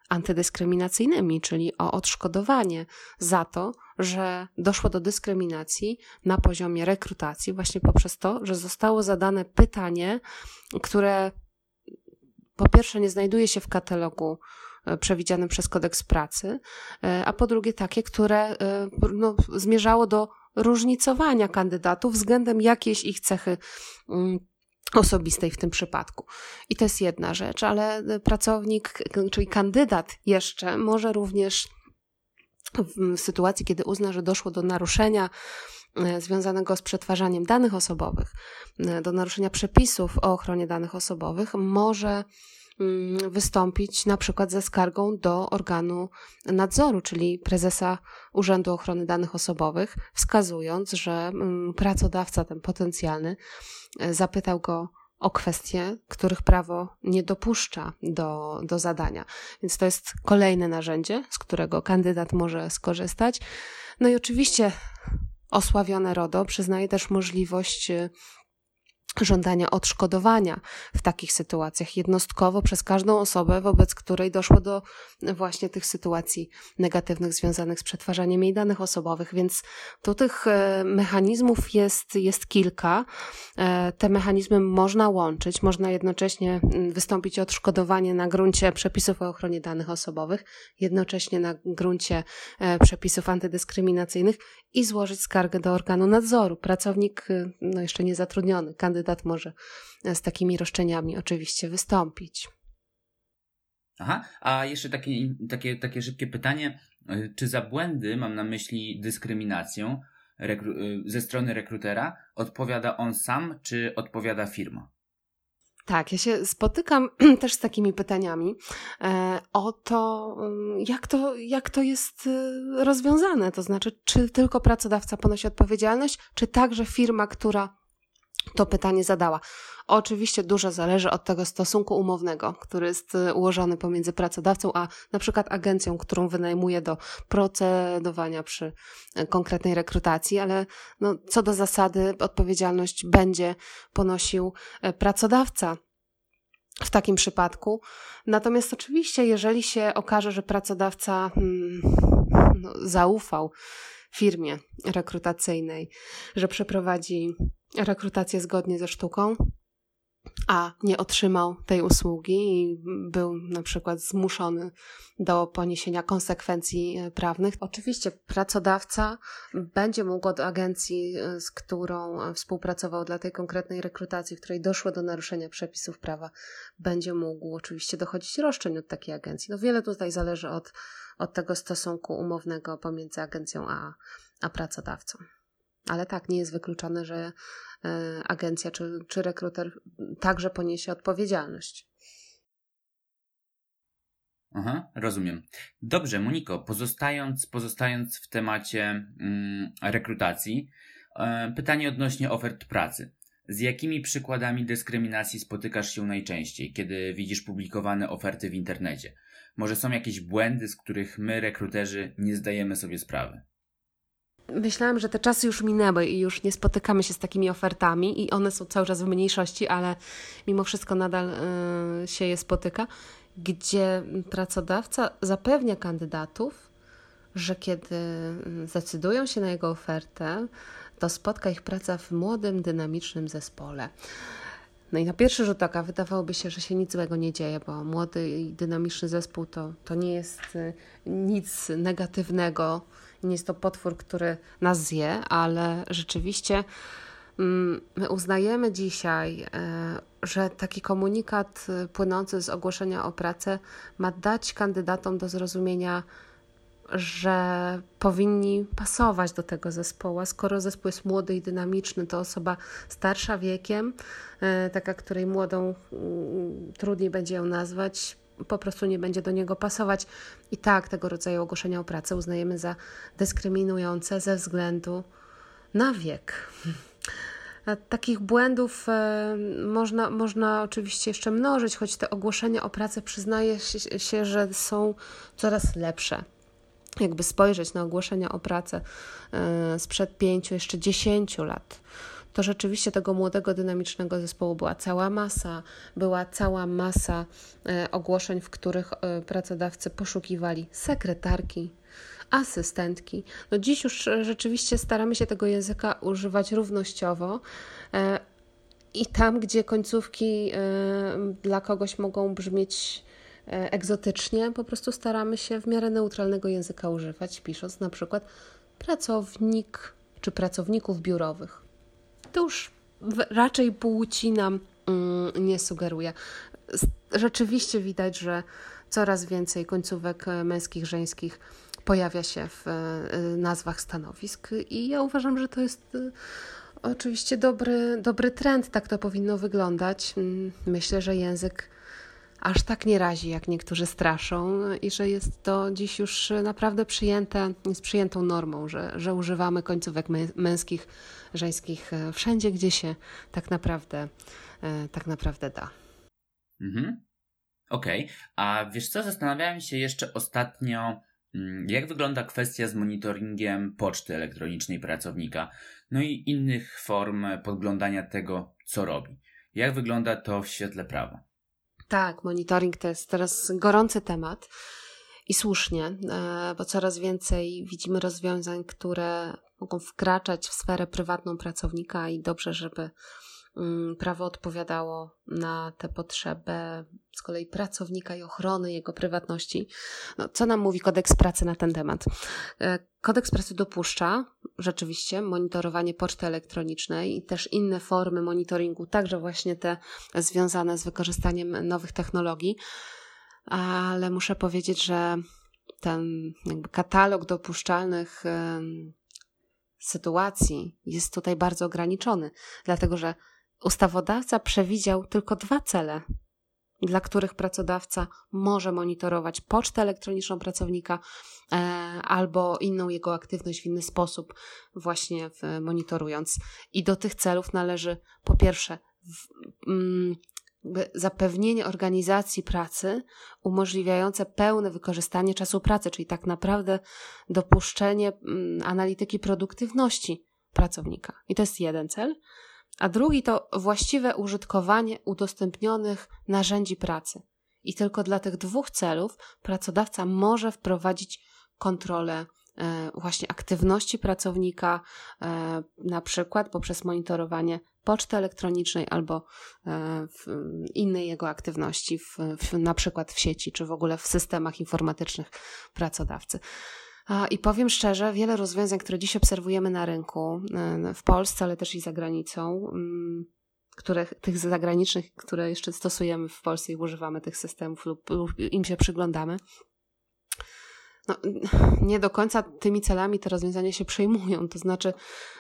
antydyskryminacyjnymi, czyli o odszkodowanie za to, że doszło do dyskryminacji na poziomie rekrutacji, właśnie poprzez to, że zostało zadane pytanie, które po pierwsze nie znajduje się w katalogu e, przewidzianym przez kodeks pracy, e, a po drugie takie, które e, no, zmierzało do różnicowania kandydatów względem jakiejś ich cechy mm, osobistej w tym przypadku. I to jest jedna rzecz, ale pracownik, czyli kandydat jeszcze może również w sytuacji, kiedy uzna, że doszło do naruszenia e, związanego z przetwarzaniem danych osobowych, e, do naruszenia przepisów o ochronie danych osobowych, może wystąpić na przykład ze skargą do organu nadzoru, czyli prezesa Urzędu Ochrony Danych Osobowych, wskazując, że mm, pracodawca ten potencjalny e, zapytał go o kwestie, których prawo nie dopuszcza do, do zadania. Więc to jest kolejne narzędzie, z którego kandydat może skorzystać. No i oczywiście osławione RODO przyznaje też możliwość e, żądania odszkodowania w takich sytuacjach jednostkowo przez każdą osobę, wobec której doszło do właśnie tych sytuacji negatywnych związanych z przetwarzaniem jej danych osobowych. Więc tu tych e, mechanizmów jest, jest kilka. E, te mechanizmy można łączyć, można jednocześnie mm, wystąpić o odszkodowanie na gruncie przepisów o ochronie danych osobowych, jednocześnie na gruncie e, przepisów antydyskryminacyjnych i złożyć skargę do organu nadzoru. Pracownik, no jeszcze nie zatrudniony, kandydat kandydat może z takimi roszczeniami oczywiście wystąpić. Aha, a jeszcze takie, takie, takie szybkie pytanie. Czy za błędy, mam na myśli dyskryminację ze strony rekrutera, odpowiada on sam, czy odpowiada firma? Tak, ja się spotykam też z takimi pytaniami e, o to mm, jak, to, jak to jest e, rozwiązane. To znaczy, czy tylko pracodawca ponosi odpowiedzialność, czy także firma, która to pytanie zadała. Oczywiście dużo zależy od tego stosunku umownego, który jest y, ułożony pomiędzy pracodawcą a na przykład agencją, którą wynajmuje do procedowania przy y, konkretnej rekrutacji, ale no, co do zasady odpowiedzialność będzie ponosił y, pracodawca w takim przypadku. Natomiast oczywiście, jeżeli się okaże, że pracodawca hmm, no, zaufał firmie rekrutacyjnej, że przeprowadzi rekrutację zgodnie ze sztuką, a nie otrzymał tej usługi i był na przykład zmuszony do poniesienia konsekwencji e, prawnych. Oczywiście pracodawca będzie mógł od agencji, e, z którą e, współpracował dla tej konkretnej rekrutacji, w której doszło do naruszenia przepisów prawa, będzie mógł oczywiście dochodzić roszczeń od takiej agencji. No wiele tutaj zależy od, od tego stosunku umownego pomiędzy agencją a, a pracodawcą. Ale tak, nie jest wykluczone, że E, agencja czy, czy rekruter także poniesie odpowiedzialność. Aha, rozumiem. Dobrze, Moniko, pozostając, pozostając w temacie mm, rekrutacji, e, pytanie odnośnie ofert pracy. Z jakimi przykładami dyskryminacji spotykasz się najczęściej, kiedy widzisz publikowane oferty w internecie? Może są jakieś błędy, z których my, rekruterzy, nie zdajemy sobie sprawy? Myślałam, że te czasy już minęły i już nie spotykamy się z takimi ofertami i one są cały czas w mniejszości, ale mimo wszystko nadal y, się je spotyka, gdzie pracodawca zapewnia kandydatów, że kiedy zdecydują się na jego ofertę, to spotka ich praca w młodym, dynamicznym zespole. No i na pierwszy rzut oka wydawałoby się, że się nic złego nie dzieje, bo młody i dynamiczny zespół to, to nie jest y, nic negatywnego nie jest to potwór, który nas zje, ale rzeczywiście mm, my uznajemy dzisiaj, e, że taki komunikat e, płynący z ogłoszenia o pracę ma dać kandydatom do zrozumienia, że powinni pasować do tego zespołu. Skoro zespół jest młody i dynamiczny, to osoba starsza wiekiem, e, taka, której młodą mm, trudniej będzie ją nazwać, po prostu nie będzie do niego pasować. I tak tego rodzaju ogłoszenia o pracę uznajemy za dyskryminujące ze względu na wiek. Takich błędów e, można, można oczywiście jeszcze mnożyć, choć te ogłoszenia o pracę przyznaje się, że są coraz lepsze. Jakby spojrzeć na ogłoszenia o pracę e, sprzed pięciu, jeszcze dziesięciu lat, to rzeczywiście tego młodego, dynamicznego zespołu była cała masa, była cała masa e, ogłoszeń, w których e, pracodawcy poszukiwali sekretarki, asystentki. No dziś już e, rzeczywiście staramy się tego języka używać równościowo. I tam, gdzie końcówki dla kogoś mogą brzmieć egzotycznie, po prostu staramy się w miarę neutralnego języka używać, pisząc na przykład pracownik czy pracowników biurowych to już raczej płci nam mm, nie sugeruje. Rzeczywiście widać, że coraz więcej końcówek e, męskich, żeńskich pojawia się w e, nazwach stanowisk i ja uważam, że to jest e, oczywiście dobry, dobry trend, tak to powinno wyglądać. Myślę, że język aż tak nie razi, jak niektórzy straszą, i że jest to dziś już naprawdę przyjęte, jest przyjętą normą, że, że używamy końcówek męskich, żeńskich e, wszędzie, gdzie się tak naprawdę, e, tak naprawdę da. Mhm. Okej, okay. a wiesz co, zastanawiałem się jeszcze ostatnio, mm, jak wygląda kwestia z monitoringiem poczty elektronicznej pracownika, no i innych form podglądania tego, co robi. Jak wygląda to w świetle prawa? Tak, monitoring to jest teraz gorący temat i słusznie, e, bo coraz więcej widzimy rozwiązań, które mogą wkraczać w sferę prywatną pracownika i dobrze, żeby mm, prawo odpowiadało na tę potrzebę z kolei pracownika i ochrony jego prywatności. No, co nam mówi kodeks pracy na ten temat? E, kodeks pracy dopuszcza rzeczywiście monitorowanie poczty elektronicznej i też inne formy monitoringu, także właśnie te związane z wykorzystaniem nowych technologii, ale muszę powiedzieć, że ten jakby katalog dopuszczalnych sytuacji jest tutaj bardzo ograniczony, dlatego że ustawodawca przewidział tylko dwa cele, dla których pracodawca może monitorować pocztę elektroniczną pracownika e, albo inną jego aktywność w inny sposób, właśnie monitorując. I do tych celów należy po pierwsze mm, zapewnienie organizacji pracy umożliwiające pełne wykorzystanie czasu pracy, czyli tak naprawdę dopuszczenie mm, analityki produktywności pracownika. I to jest jeden cel. A drugi to właściwe użytkowanie udostępnionych narzędzi pracy. I tylko dla tych dwóch celów pracodawca może wprowadzić kontrolę właśnie aktywności pracownika, e, na przykład poprzez monitorowanie poczty elektronicznej albo e, innej jego aktywności, w, w, na przykład w sieci czy w ogóle w systemach informatycznych pracodawcy. I powiem szczerze, wiele rozwiązań, które dziś obserwujemy na rynku w Polsce, ale też i za granicą, mm, tych zagranicznych, które jeszcze stosujemy w Polsce i używamy tych systemów lub, lub im się przyglądamy, no, nie do końca tymi celami te rozwiązania się przejmują. To znaczy,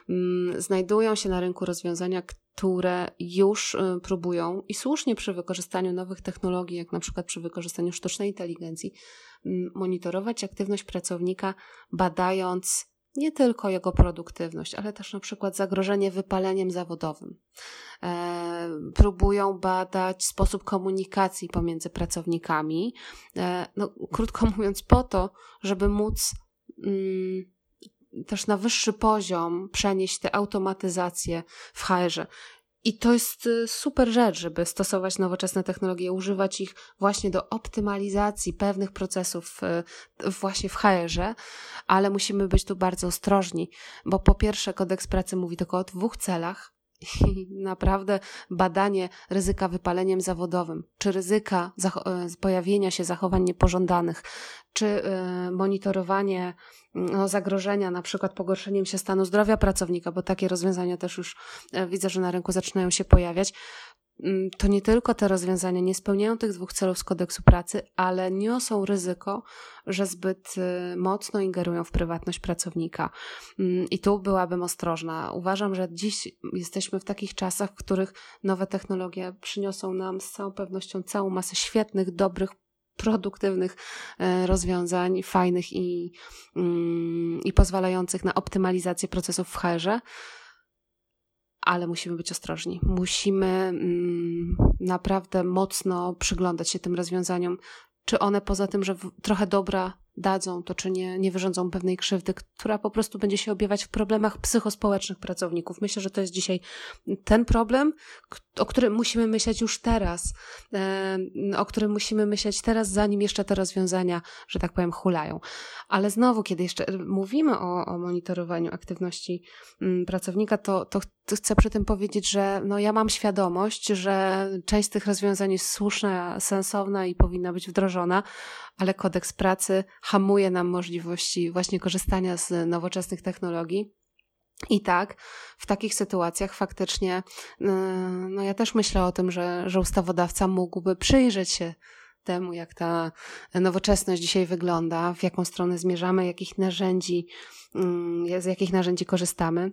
mm, znajdują się na rynku rozwiązania, które już y, próbują i słusznie przy wykorzystaniu nowych technologii, jak na przykład przy wykorzystaniu sztucznej inteligencji, mm, monitorować aktywność pracownika, badając nie tylko jego produktywność, ale też na przykład zagrożenie wypaleniem zawodowym. E, próbują badać sposób komunikacji pomiędzy pracownikami, e, no, krótko mówiąc, po to, żeby móc mm, też na wyższy poziom przenieść tę automatyzację w HR-ze. I to jest y, super rzecz, żeby stosować nowoczesne technologie, używać ich właśnie do optymalizacji pewnych procesów y, właśnie w HR-ze, ale musimy być tu bardzo ostrożni, bo po pierwsze kodeks pracy mówi tylko o dwóch celach, i naprawdę badanie ryzyka wypaleniem zawodowym, czy ryzyka e, pojawienia się zachowań niepożądanych, czy e, monitorowanie no, zagrożenia, na przykład pogorszeniem się stanu zdrowia pracownika, bo takie rozwiązania też już e, widzę, że na rynku zaczynają się pojawiać, Mm, to nie tylko te rozwiązania nie spełniają tych dwóch celów z kodeksu pracy, ale niosą ryzyko, że zbyt y, mocno ingerują w prywatność pracownika. Mm, I tu byłabym ostrożna. Uważam, że dziś jesteśmy w takich czasach, w których nowe technologie przyniosą nam z całą pewnością całą masę świetnych, dobrych, produktywnych e, rozwiązań, fajnych i, mm, i pozwalających na optymalizację procesów w HR-ze ale musimy być ostrożni. Musimy mm, naprawdę mocno przyglądać się tym rozwiązaniom, czy one poza tym, że trochę dobra dadzą to, czy nie, nie wyrządzą pewnej krzywdy, która po prostu będzie się objawiać w problemach psychospołecznych pracowników. Myślę, że to jest dzisiaj ten problem, o którym musimy myśleć już teraz, o którym musimy myśleć teraz, zanim jeszcze te rozwiązania, że tak powiem, hulają. Ale znowu, kiedy jeszcze mówimy o, o monitorowaniu aktywności mm, pracownika, to, to chcę przy tym powiedzieć, że no ja mam świadomość, że część z tych rozwiązań jest słuszna, sensowna i powinna być wdrożona, ale kodeks pracy hamuje nam możliwości właśnie korzystania z nowoczesnych technologii. I tak, w takich sytuacjach faktycznie, y, no ja też myślę o tym, że, że ustawodawca mógłby przyjrzeć się temu, jak ta nowoczesność dzisiaj wygląda, w jaką stronę zmierzamy, jakich narzędzi, mm, z jakich narzędzi korzystamy.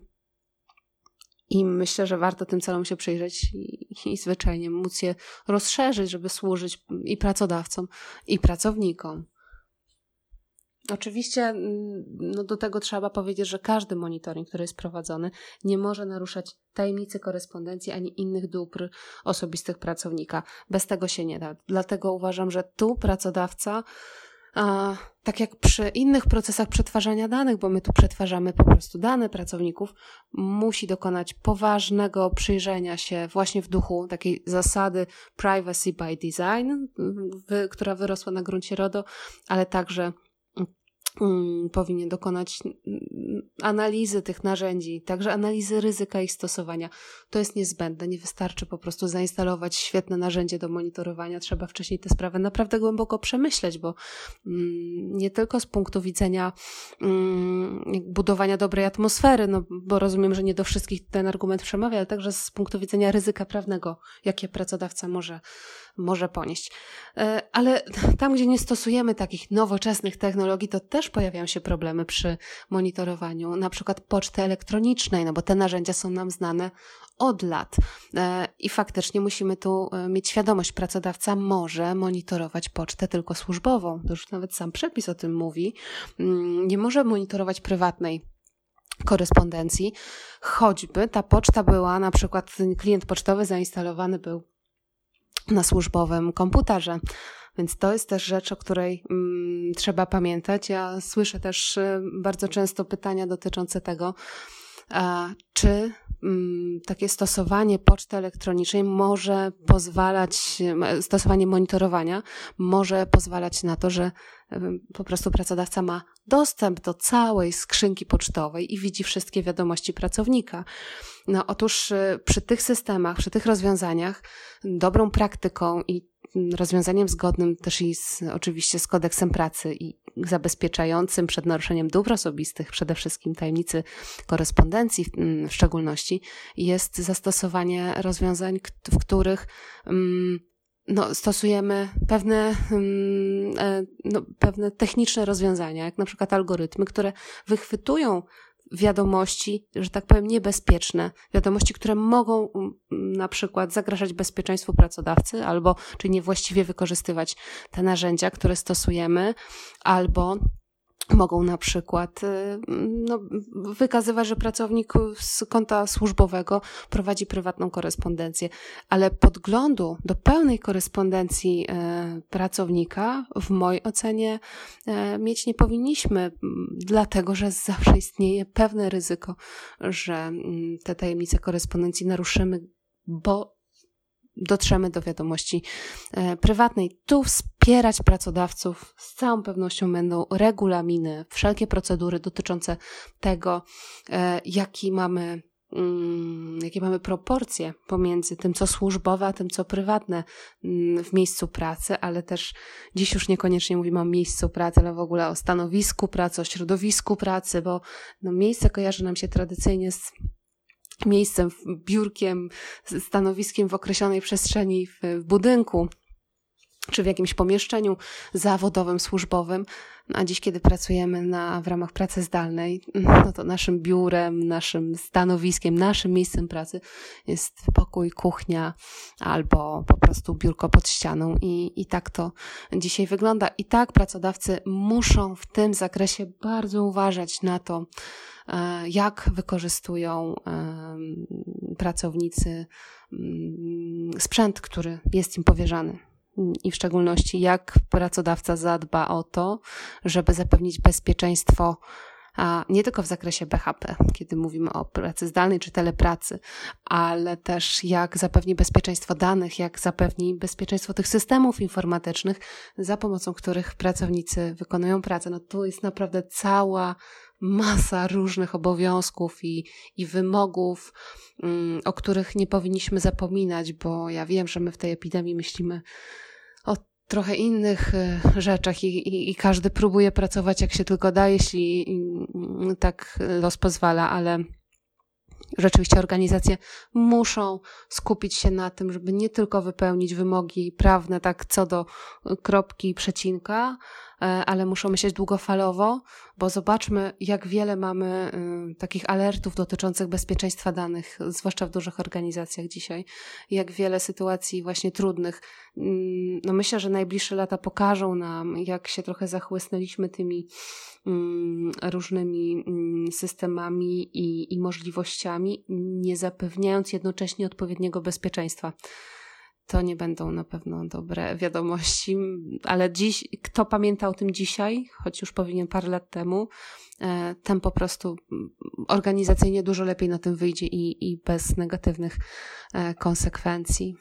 I myślę, że warto tym celom się przyjrzeć i, i zwyczajnie móc je rozszerzyć, żeby służyć i pracodawcom, i pracownikom. Oczywiście mm, no do tego trzeba powiedzieć, że każdy monitoring, który jest prowadzony, nie może naruszać tajemnicy korespondencji ani innych dóbr osobistych pracownika. Bez tego się nie da. Dlatego uważam, że tu pracodawca a, tak jak przy innych procesach przetwarzania danych, bo my tu przetwarzamy po prostu dane pracowników, musi dokonać poważnego przyjrzenia się właśnie w duchu takiej zasady privacy by design, która wyrosła na gruncie RODO, ale także powinien dokonać mm, analizy tych narzędzi, także analizy ryzyka ich stosowania. To jest niezbędne. Nie wystarczy po prostu zainstalować świetne narzędzie do monitorowania. Trzeba wcześniej tę sprawę naprawdę głęboko przemyśleć, bo mm, nie tylko z punktu widzenia budowania dobrej atmosfery, no bo rozumiem, że nie do wszystkich ten argument przemawia, ale także z punktu widzenia ryzyka prawnego, jakie pracodawca może, może ponieść. E, ale tam, gdzie nie stosujemy takich nowoczesnych technologii, to też pojawiają się problemy przy monitorowaniu, na przykład poczty elektronicznej, no bo te narzędzia są nam znane od lat. E, I faktycznie musimy tu e, mieć świadomość, pracodawca może monitorować pocztę tylko służbową. To już nawet sam przepis o tym mówi. Mm, nie może monitorować prywatnej korespondencji, choćby ta poczta była, na przykład klient pocztowy zainstalowany był na służbowym komputerze. Więc to jest też rzecz, o której mm, trzeba pamiętać. Ja słyszę też y, bardzo często pytania dotyczące tego, czy mm, takie stosowanie poczty elektronicznej może pozwalać, stosowanie monitorowania może pozwalać na to, że po prostu pracodawca ma dostęp do całej skrzynki pocztowej i widzi wszystkie wiadomości pracownika. No otóż y, przy tych systemach, przy tych rozwiązaniach, dobrą praktyką i rozwiązaniem zgodnym też i z, oczywiście z kodeksem pracy i zabezpieczającym przed naruszeniem dóbr osobistych, przede wszystkim tajemnicy korespondencji w, w szczególności, jest zastosowanie rozwiązań, w których um, no, stosujemy pewne, um, no, pewne techniczne rozwiązania, jak na przykład algorytmy, które wychwytują wiadomości, że tak powiem, niebezpieczne, wiadomości, które mogą mm, na przykład zagrażać bezpieczeństwu pracodawcy, albo czy niewłaściwie wykorzystywać te narzędzia, które stosujemy, albo mogą na przykład y, no, wykazywać, że pracownik z konta służbowego prowadzi prywatną korespondencję, ale podglądu do pełnej korespondencji e, pracownika w mojej ocenie e, mieć nie powinniśmy, dlatego że zawsze istnieje pewne ryzyko, że te tajemnice korespondencji naruszymy, bo dotrzemy do wiadomości e, prywatnej. Tu wspierać pracodawców z całą pewnością będą regulaminy, wszelkie procedury dotyczące tego, e, jaki mamy mm, jakie mamy proporcje pomiędzy tym, co służbowe, a tym, co prywatne mm, w miejscu pracy, ale też dziś już niekoniecznie mówimy o miejscu pracy, ale w ogóle o stanowisku pracy, o środowisku pracy, bo no, miejsce kojarzy nam się tradycyjnie z miejscem, biurkiem, stanowiskiem w określonej przestrzeni w, budynku czy w jakimś pomieszczeniu zawodowym, służbowym. No a dziś, kiedy pracujemy na, w ramach pracy zdalnej, no to naszym biurem, naszym stanowiskiem, naszym miejscem pracy jest pokój, kuchnia albo po prostu biurko pod ścianą. I, I tak to dzisiaj wygląda. I tak pracodawcy muszą w tym zakresie bardzo uważać na to, E, jak wykorzystują pracownicy mm, sprzęt, który jest im powierzany. I w szczególności, jak pracodawca zadba o to, żeby zapewnić bezpieczeństwo a nie tylko w zakresie BHP, kiedy mówimy o pracy zdalnej czy telepracy, ale też jak zapewni bezpieczeństwo danych, jak zapewni bezpieczeństwo tych systemów informatycznych, za pomocą których pracownicy wykonują pracę. No tu jest naprawdę cała masa różnych obowiązków i, i wymogów, um, o których nie powinniśmy zapominać, bo ja wiem, że my w tej epidemii myślimy o trochę innych e, rzeczach i, i, i, każdy próbuje pracować jak się tylko da, jeśli mm, tak los pozwala, ale rzeczywiście organizacje muszą skupić się na tym, żeby nie tylko wypełnić wymogi prawne, tak co do kropki i przecinka, ale muszą myśleć długofalowo, bo zobaczmy, jak wiele mamy y, takich alertów dotyczących bezpieczeństwa danych, zwłaszcza w dużych organizacjach dzisiaj, jak wiele sytuacji właśnie trudnych. Mm, no myślę, że najbliższe lata pokażą nam, jak się trochę zachłysnęliśmy tymi mm, różnymi mm, systemami i, i możliwościami, nie zapewniając jednocześnie odpowiedniego bezpieczeństwa to nie będą na pewno dobre wiadomości, ale dziś, kto pamięta o tym dzisiaj, choć już powinien parę lat temu, e, ten po prostu organizacyjnie dużo lepiej na tym wyjdzie i, i bez negatywnych e, konsekwencji.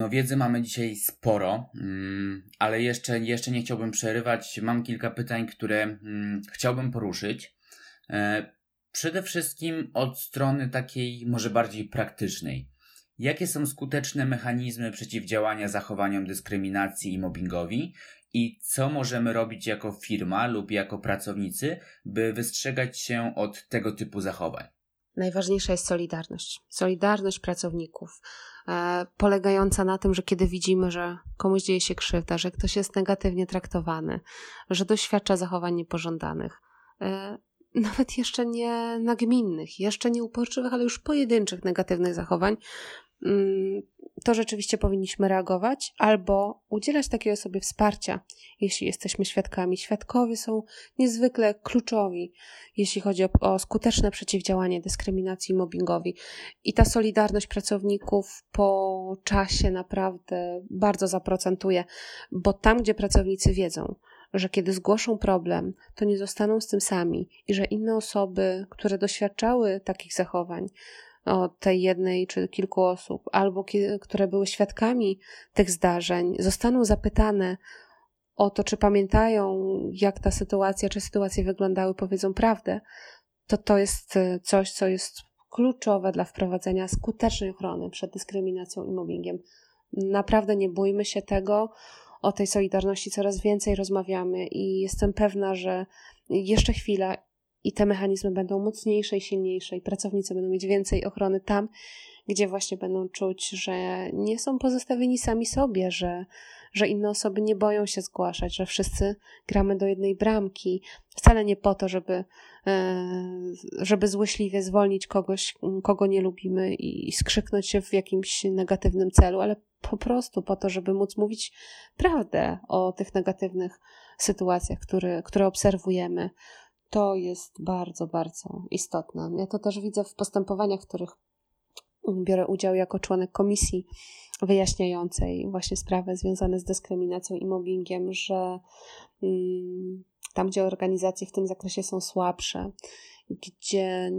No, wiedzy mamy dzisiaj sporo, mm, ale jeszcze, jeszcze nie chciałbym przerywać. Mam kilka pytań, które mm, chciałbym poruszyć. E, przede wszystkim od strony takiej, może bardziej praktycznej. Jakie są skuteczne mechanizmy przeciwdziałania zachowaniom dyskryminacji i mobbingowi i co możemy robić jako firma lub jako pracownicy, by wystrzegać się od tego typu zachowań? Najważniejsza jest solidarność. Solidarność pracowników, e, polegająca na tym, że kiedy widzimy, że komuś dzieje się krzywda, że ktoś jest negatywnie traktowany, że doświadcza zachowań niepożądanych, e, nawet jeszcze nie nagminnych, jeszcze nie uporczywych, ale już pojedynczych negatywnych zachowań, to rzeczywiście powinniśmy reagować albo udzielać takiej osobie wsparcia, jeśli jesteśmy świadkami. Świadkowie są niezwykle kluczowi, jeśli chodzi o, o skuteczne przeciwdziałanie dyskryminacji i mobbingowi. I ta solidarność pracowników po czasie naprawdę bardzo zaprocentuje, bo tam, gdzie pracownicy wiedzą, że kiedy zgłoszą problem, to nie zostaną z tym sami i że inne osoby, które doświadczały takich zachowań, od tej jednej czy kilku osób, albo które były świadkami tych zdarzeń, zostaną zapytane o to, czy pamiętają, jak ta sytuacja, czy sytuacje wyglądały, powiedzą prawdę, to to jest e, coś, co jest kluczowe dla wprowadzenia skutecznej ochrony przed dyskryminacją i mobbingiem. Naprawdę nie bójmy się tego. O tej solidarności coraz więcej rozmawiamy i jestem pewna, że jeszcze chwila i te mechanizmy będą mocniejsze i silniejsze, i pracownicy będą mieć więcej ochrony tam, gdzie właśnie będą czuć, że nie są pozostawieni sami sobie, że, że inne osoby nie boją się zgłaszać, że wszyscy gramy do jednej bramki. Wcale nie po to, żeby, e, żeby złośliwie zwolnić kogoś, kogo nie lubimy i skrzyknąć się w jakimś negatywnym celu, ale po prostu po to, żeby móc mówić prawdę o tych negatywnych sytuacjach, które, które obserwujemy. To jest bardzo, bardzo istotne. Ja to też widzę w postępowaniach, w których biorę udział jako członek komisji wyjaśniającej właśnie sprawy związane z dyskryminacją i mobbingiem, że mm, tam, gdzie organizacje w tym zakresie są słabsze, gdzie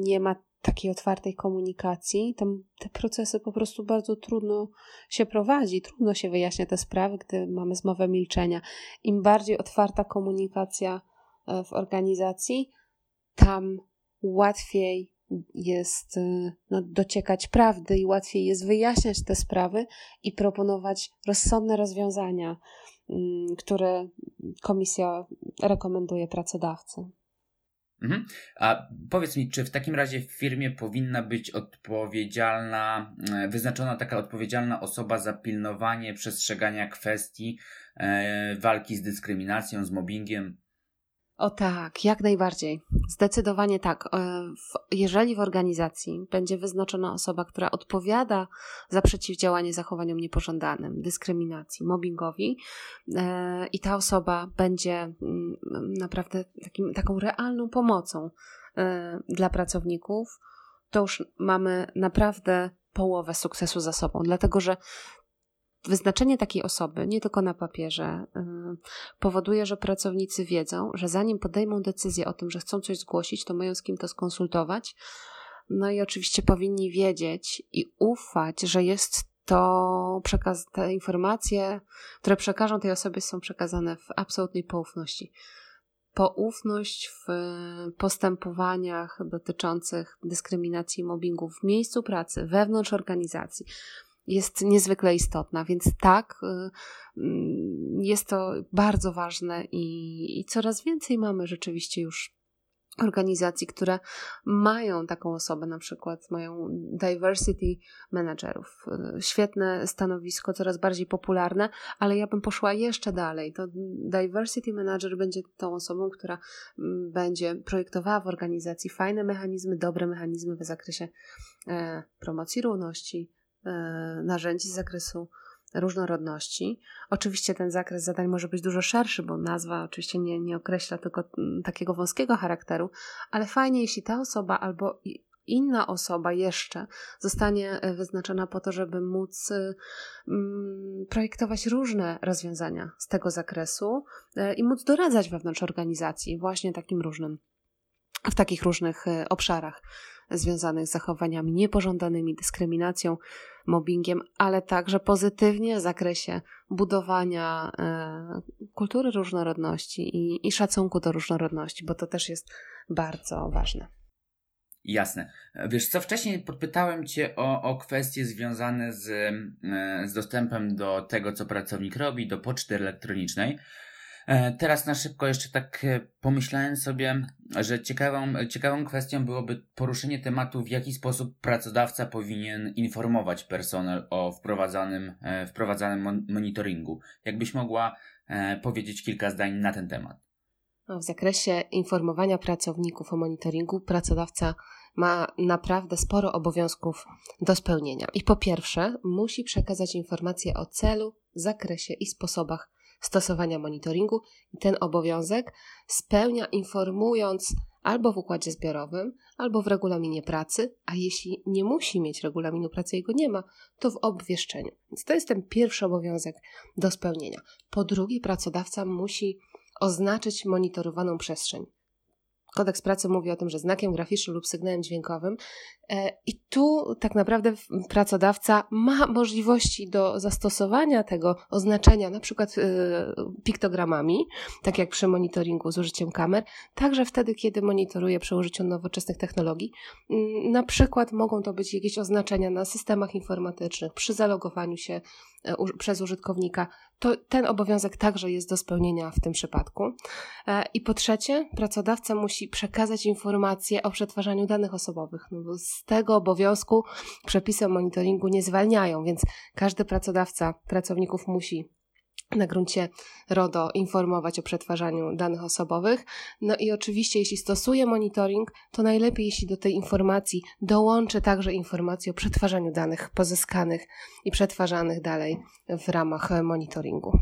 nie ma takiej otwartej komunikacji, tam te procesy po prostu bardzo trudno się prowadzi, trudno się wyjaśnia te sprawy, gdy mamy zmowę milczenia. Im bardziej otwarta komunikacja w organizacji, tam łatwiej jest y, no, dociekać prawdy i łatwiej jest wyjaśniać te sprawy i proponować rozsądne rozwiązania, mm, które komisja rekomenduje pracodawcy. Mhm. A powiedz mi, czy w takim razie w firmie powinna być odpowiedzialna, e, wyznaczona taka odpowiedzialna osoba za pilnowanie przestrzegania kwestii e, walki z dyskryminacją, z mobbingiem? O tak, jak najbardziej. Zdecydowanie tak. E, jeżeli w organizacji będzie wyznaczona osoba, która odpowiada za przeciwdziałanie zachowaniom niepożądanym, dyskryminacji, mobbingowi, e, i ta osoba będzie mm, naprawdę takim, taką realną pomocą e, dla pracowników, to już mamy naprawdę połowę sukcesu za sobą, dlatego że Wyznaczenie takiej osoby, nie tylko na papierze, y, powoduje, że pracownicy wiedzą, że zanim podejmą decyzję o tym, że chcą coś zgłosić, to mają z kim to skonsultować. No i oczywiście powinni wiedzieć i ufać, że jest to przekaz, te informacje, które przekażą tej osobie, są przekazane w absolutnej poufności. Poufność w postępowaniach dotyczących dyskryminacji i mobbingu w miejscu pracy, wewnątrz organizacji jest niezwykle istotna, więc tak, y, mm, jest to bardzo ważne i, i coraz więcej mamy rzeczywiście już organizacji, które mają taką osobę, na przykład mają diversity managerów. Y, świetne stanowisko, coraz bardziej popularne, ale ja bym poszła jeszcze dalej. To diversity manager będzie tą osobą, która mm, będzie projektowała w organizacji fajne mechanizmy, dobre mechanizmy w zakresie e, promocji równości, narzędzi z zakresu różnorodności. Oczywiście ten zakres zadań może być dużo szerszy, bo nazwa oczywiście nie, nie określa tylko mm, takiego wąskiego charakteru, ale fajnie, jeśli ta osoba albo inna osoba jeszcze zostanie e, wyznaczona po to, żeby móc e, mm, projektować różne rozwiązania z tego zakresu i móc doradzać wewnątrz organizacji właśnie takim różnym, w takich różnych obszarach związanych z zachowaniami niepożądanymi, dyskryminacją, mobbingiem, ale także pozytywnie w zakresie budowania e, kultury różnorodności i, i szacunku do różnorodności, bo to też jest bardzo ważne. Jasne. Wiesz co, wcześniej podpytałem Cię o, o kwestie związane z, e, z dostępem do tego, co pracownik robi, do poczty elektronicznej. E, teraz na szybko jeszcze tak e, pomyślałem sobie, że ciekawą, ciekawą kwestią byłoby poruszenie tematu, w jaki sposób pracodawca powinien informować personel o wprowadzanym, e, wprowadzanym monitoringu. Jakbyś mogła powiedzieć kilka zdań na ten temat. No, w zakresie informowania pracowników o monitoringu pracodawca ma naprawdę sporo obowiązków do spełnienia. I po pierwsze, musi przekazać informacje o celu, zakresie i sposobach stosowania monitoringu i ten obowiązek spełnia informując albo w układzie zbiorowym, albo w regulaminie pracy, a jeśli nie musi mieć regulaminu pracy, jego nie ma, to w obwieszczeniu. Więc to jest ten pierwszy obowiązek do spełnienia. Po drugie, pracodawca musi oznaczyć monitorowaną przestrzeń. Kodeks pracy mówi o tym, że znakiem graficznym lub sygnałem dźwiękowym. E, I tu tak naprawdę pracodawca ma możliwości do zastosowania tego oznaczenia, na przykład e, piktogramami, tak jak przy monitoringu z użyciem kamer, także wtedy, kiedy monitoruje przy użyciu nowoczesnych technologii. Mm, na przykład mogą to być jakieś oznaczenia na systemach informatycznych, przy zalogowaniu się przez użytkownika. To ten obowiązek także jest do spełnienia w tym przypadku. I po trzecie, pracodawca musi przekazać informacje o przetwarzaniu danych osobowych. No z tego obowiązku przepisy o monitoringu nie zwalniają, więc każdy pracodawca pracowników musi na gruncie RODO informować o przetwarzaniu danych osobowych. No i oczywiście, jeśli stosuje monitoring, to najlepiej, jeśli do tej informacji dołączy także informacje o przetwarzaniu danych pozyskanych i przetwarzanych dalej w ramach monitoringu.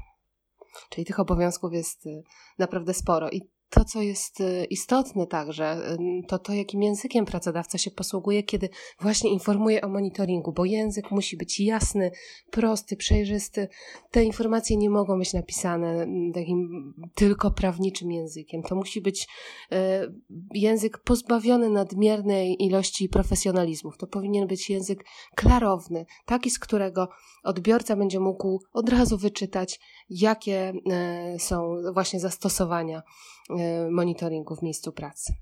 Czyli tych obowiązków jest y, naprawdę sporo. I to, co jest y, istotne także, to to, jakim językiem pracodawca się posługuje, kiedy właśnie informuje o monitoringu, bo język musi być jasny, prosty, przejrzysty. Te informacje nie mogą być napisane takim tylko prawniczym językiem. To musi być y, język pozbawiony nadmiernej ilości profesjonalizmów. To powinien być język klarowny, taki, z którego odbiorca będzie mógł od razu wyczytać, jakie y, są właśnie zastosowania monitoringu w miejscu pracy.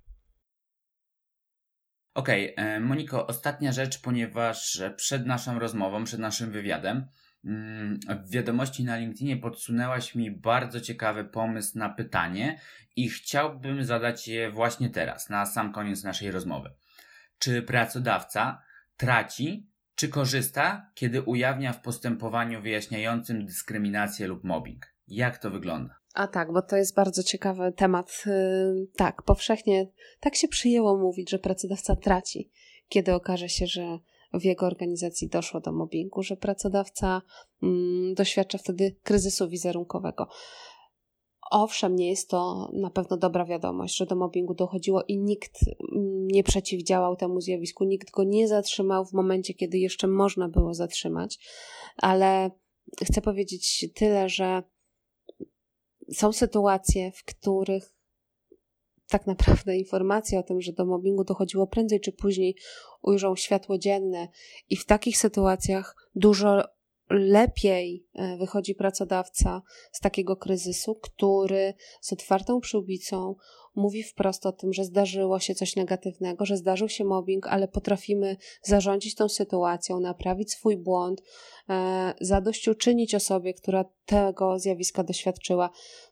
Okej, okay. E, Moniko, ostatnia rzecz, ponieważ przed naszą rozmową, przed naszym wywiadem, mm, w wiadomości na LinkedInie podsunęłaś mi bardzo ciekawy pomysł na pytanie i chciałbym zadać je właśnie teraz, na sam koniec naszej rozmowy. Czy pracodawca traci czy korzysta, kiedy ujawnia w postępowaniu wyjaśniającym dyskryminację lub mobbing? Jak to wygląda? A tak, bo to jest bardzo ciekawy temat. Y, tak, powszechnie tak się przyjęło mówić, że pracodawca traci, kiedy okaże się, że w jego organizacji doszło do mobbingu, że pracodawca mm, doświadcza wtedy kryzysu wizerunkowego. Owszem, nie jest to na pewno dobra wiadomość, że do mobbingu dochodziło i nikt mm, nie przeciwdziałał temu zjawisku, nikt go nie zatrzymał w momencie, kiedy jeszcze można było zatrzymać, ale chcę powiedzieć tyle, że są sytuacje, w których tak naprawdę informacje o tym, że do mobbingu dochodziło prędzej czy później, ujrzą światło dzienne, i w takich sytuacjach dużo lepiej e, wychodzi pracodawca z takiego kryzysu, który z otwartą przyłbicą mówi wprost o tym, że zdarzyło się coś negatywnego, że zdarzył się mobbing, ale potrafimy zarządzić tą sytuacją, naprawić swój błąd, e, zadośćuczynić osobie, która tego zjawiska doświadczyła.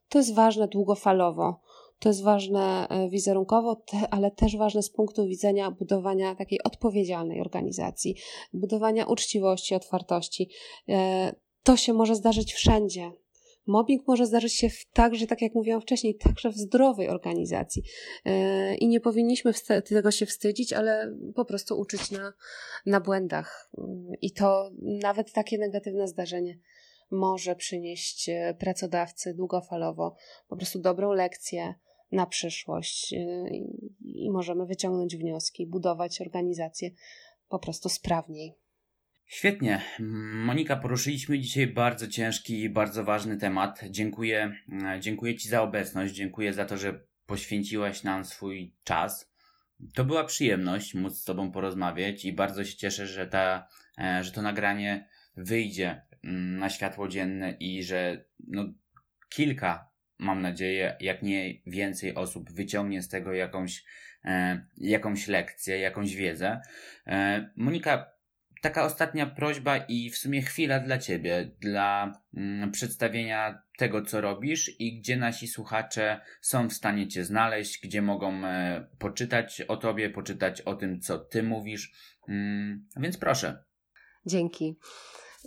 To jest ważne długofalowo. To jest ważne e, wizerunkowo, ale też ważne z punktu widzenia budowania takiej odpowiedzialnej organizacji, budowania uczciwości, otwartości. E, to się może zdarzyć wszędzie. Mobbing może zdarzyć się także, tak jak mówiłam wcześniej, także w zdrowej organizacji. E, I nie powinniśmy tego się wstydzić, ale po prostu uczyć na, na błędach. I to nawet takie negatywne zdarzenie może przynieść pracodawcy długofalowo po prostu dobrą lekcję, na przyszłość y, i możemy wyciągnąć wnioski, budować organizację po prostu sprawniej. Świetnie. Monika, poruszyliśmy dzisiaj bardzo ciężki i bardzo ważny temat. Dziękuję, e, dziękuję Ci za obecność, dziękuję za to, że poświęciłaś nam swój czas. To była przyjemność móc z Tobą porozmawiać i bardzo się cieszę, że, ta, e, że to nagranie wyjdzie mm, na światło dzienne i że no, kilka mam nadzieję, jak nie więcej osób wyciągnie z tego jakąś, e, jakąś lekcję, jakąś wiedzę. E, Monika, taka ostatnia prośba i w sumie chwila dla Ciebie, dla mm, przedstawienia tego, co robisz i gdzie nasi słuchacze są w stanie Cię znaleźć, gdzie mogą e, poczytać o Tobie, poczytać o tym, co Ty mówisz. Mm, więc proszę. Dzięki.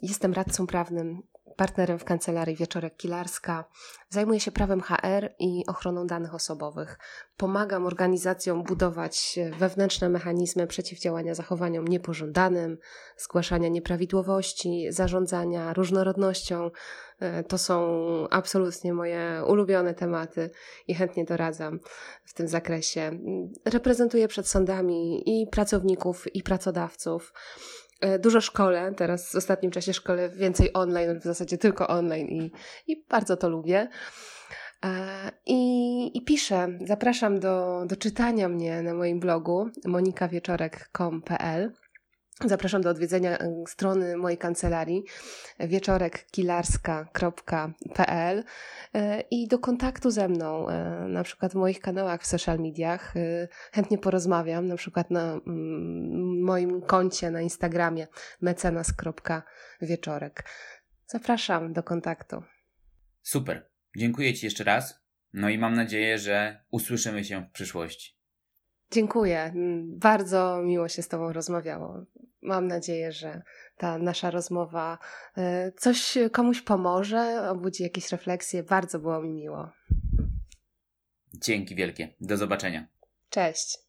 Jestem radcą prawnym partnerem w kancelarii Wieczorek Kilarska. Zajmuję się prawem HR i ochroną danych osobowych. Pomagam organizacjom budować wewnętrzne mechanizmy przeciwdziałania zachowaniom niepożądanym, zgłaszania nieprawidłowości, zarządzania różnorodnością. E, to są absolutnie moje ulubione tematy i chętnie doradzam w tym zakresie. Reprezentuję przed sądami i pracowników, i pracodawców. E, dużo szkole, teraz w ostatnim czasie szkole więcej online, w zasadzie tylko online i, i bardzo to lubię. E, I i piszę. Zapraszam do, do czytania mnie na moim blogu monikawieczorek.com.pl Zapraszam do odwiedzenia y, strony mojej kancelarii wieczorekkilarska.pl y, i do kontaktu ze mną, y, na przykład w moich kanałach w social mediach. Chętnie porozmawiam, na przykład na mm, moim koncie na Instagramie mecenas.wieczorek. Zapraszam do kontaktu. Super. Dziękuję Ci jeszcze raz. No i mam nadzieję, że usłyszymy się w przyszłości. Dziękuję. Mm, bardzo miło się z Tobą rozmawiało. Mam nadzieję, że ta nasza rozmowa e, coś komuś pomoże, obudzi jakieś refleksje. Bardzo było mi miło. Dzięki wielkie. Do zobaczenia. Cześć.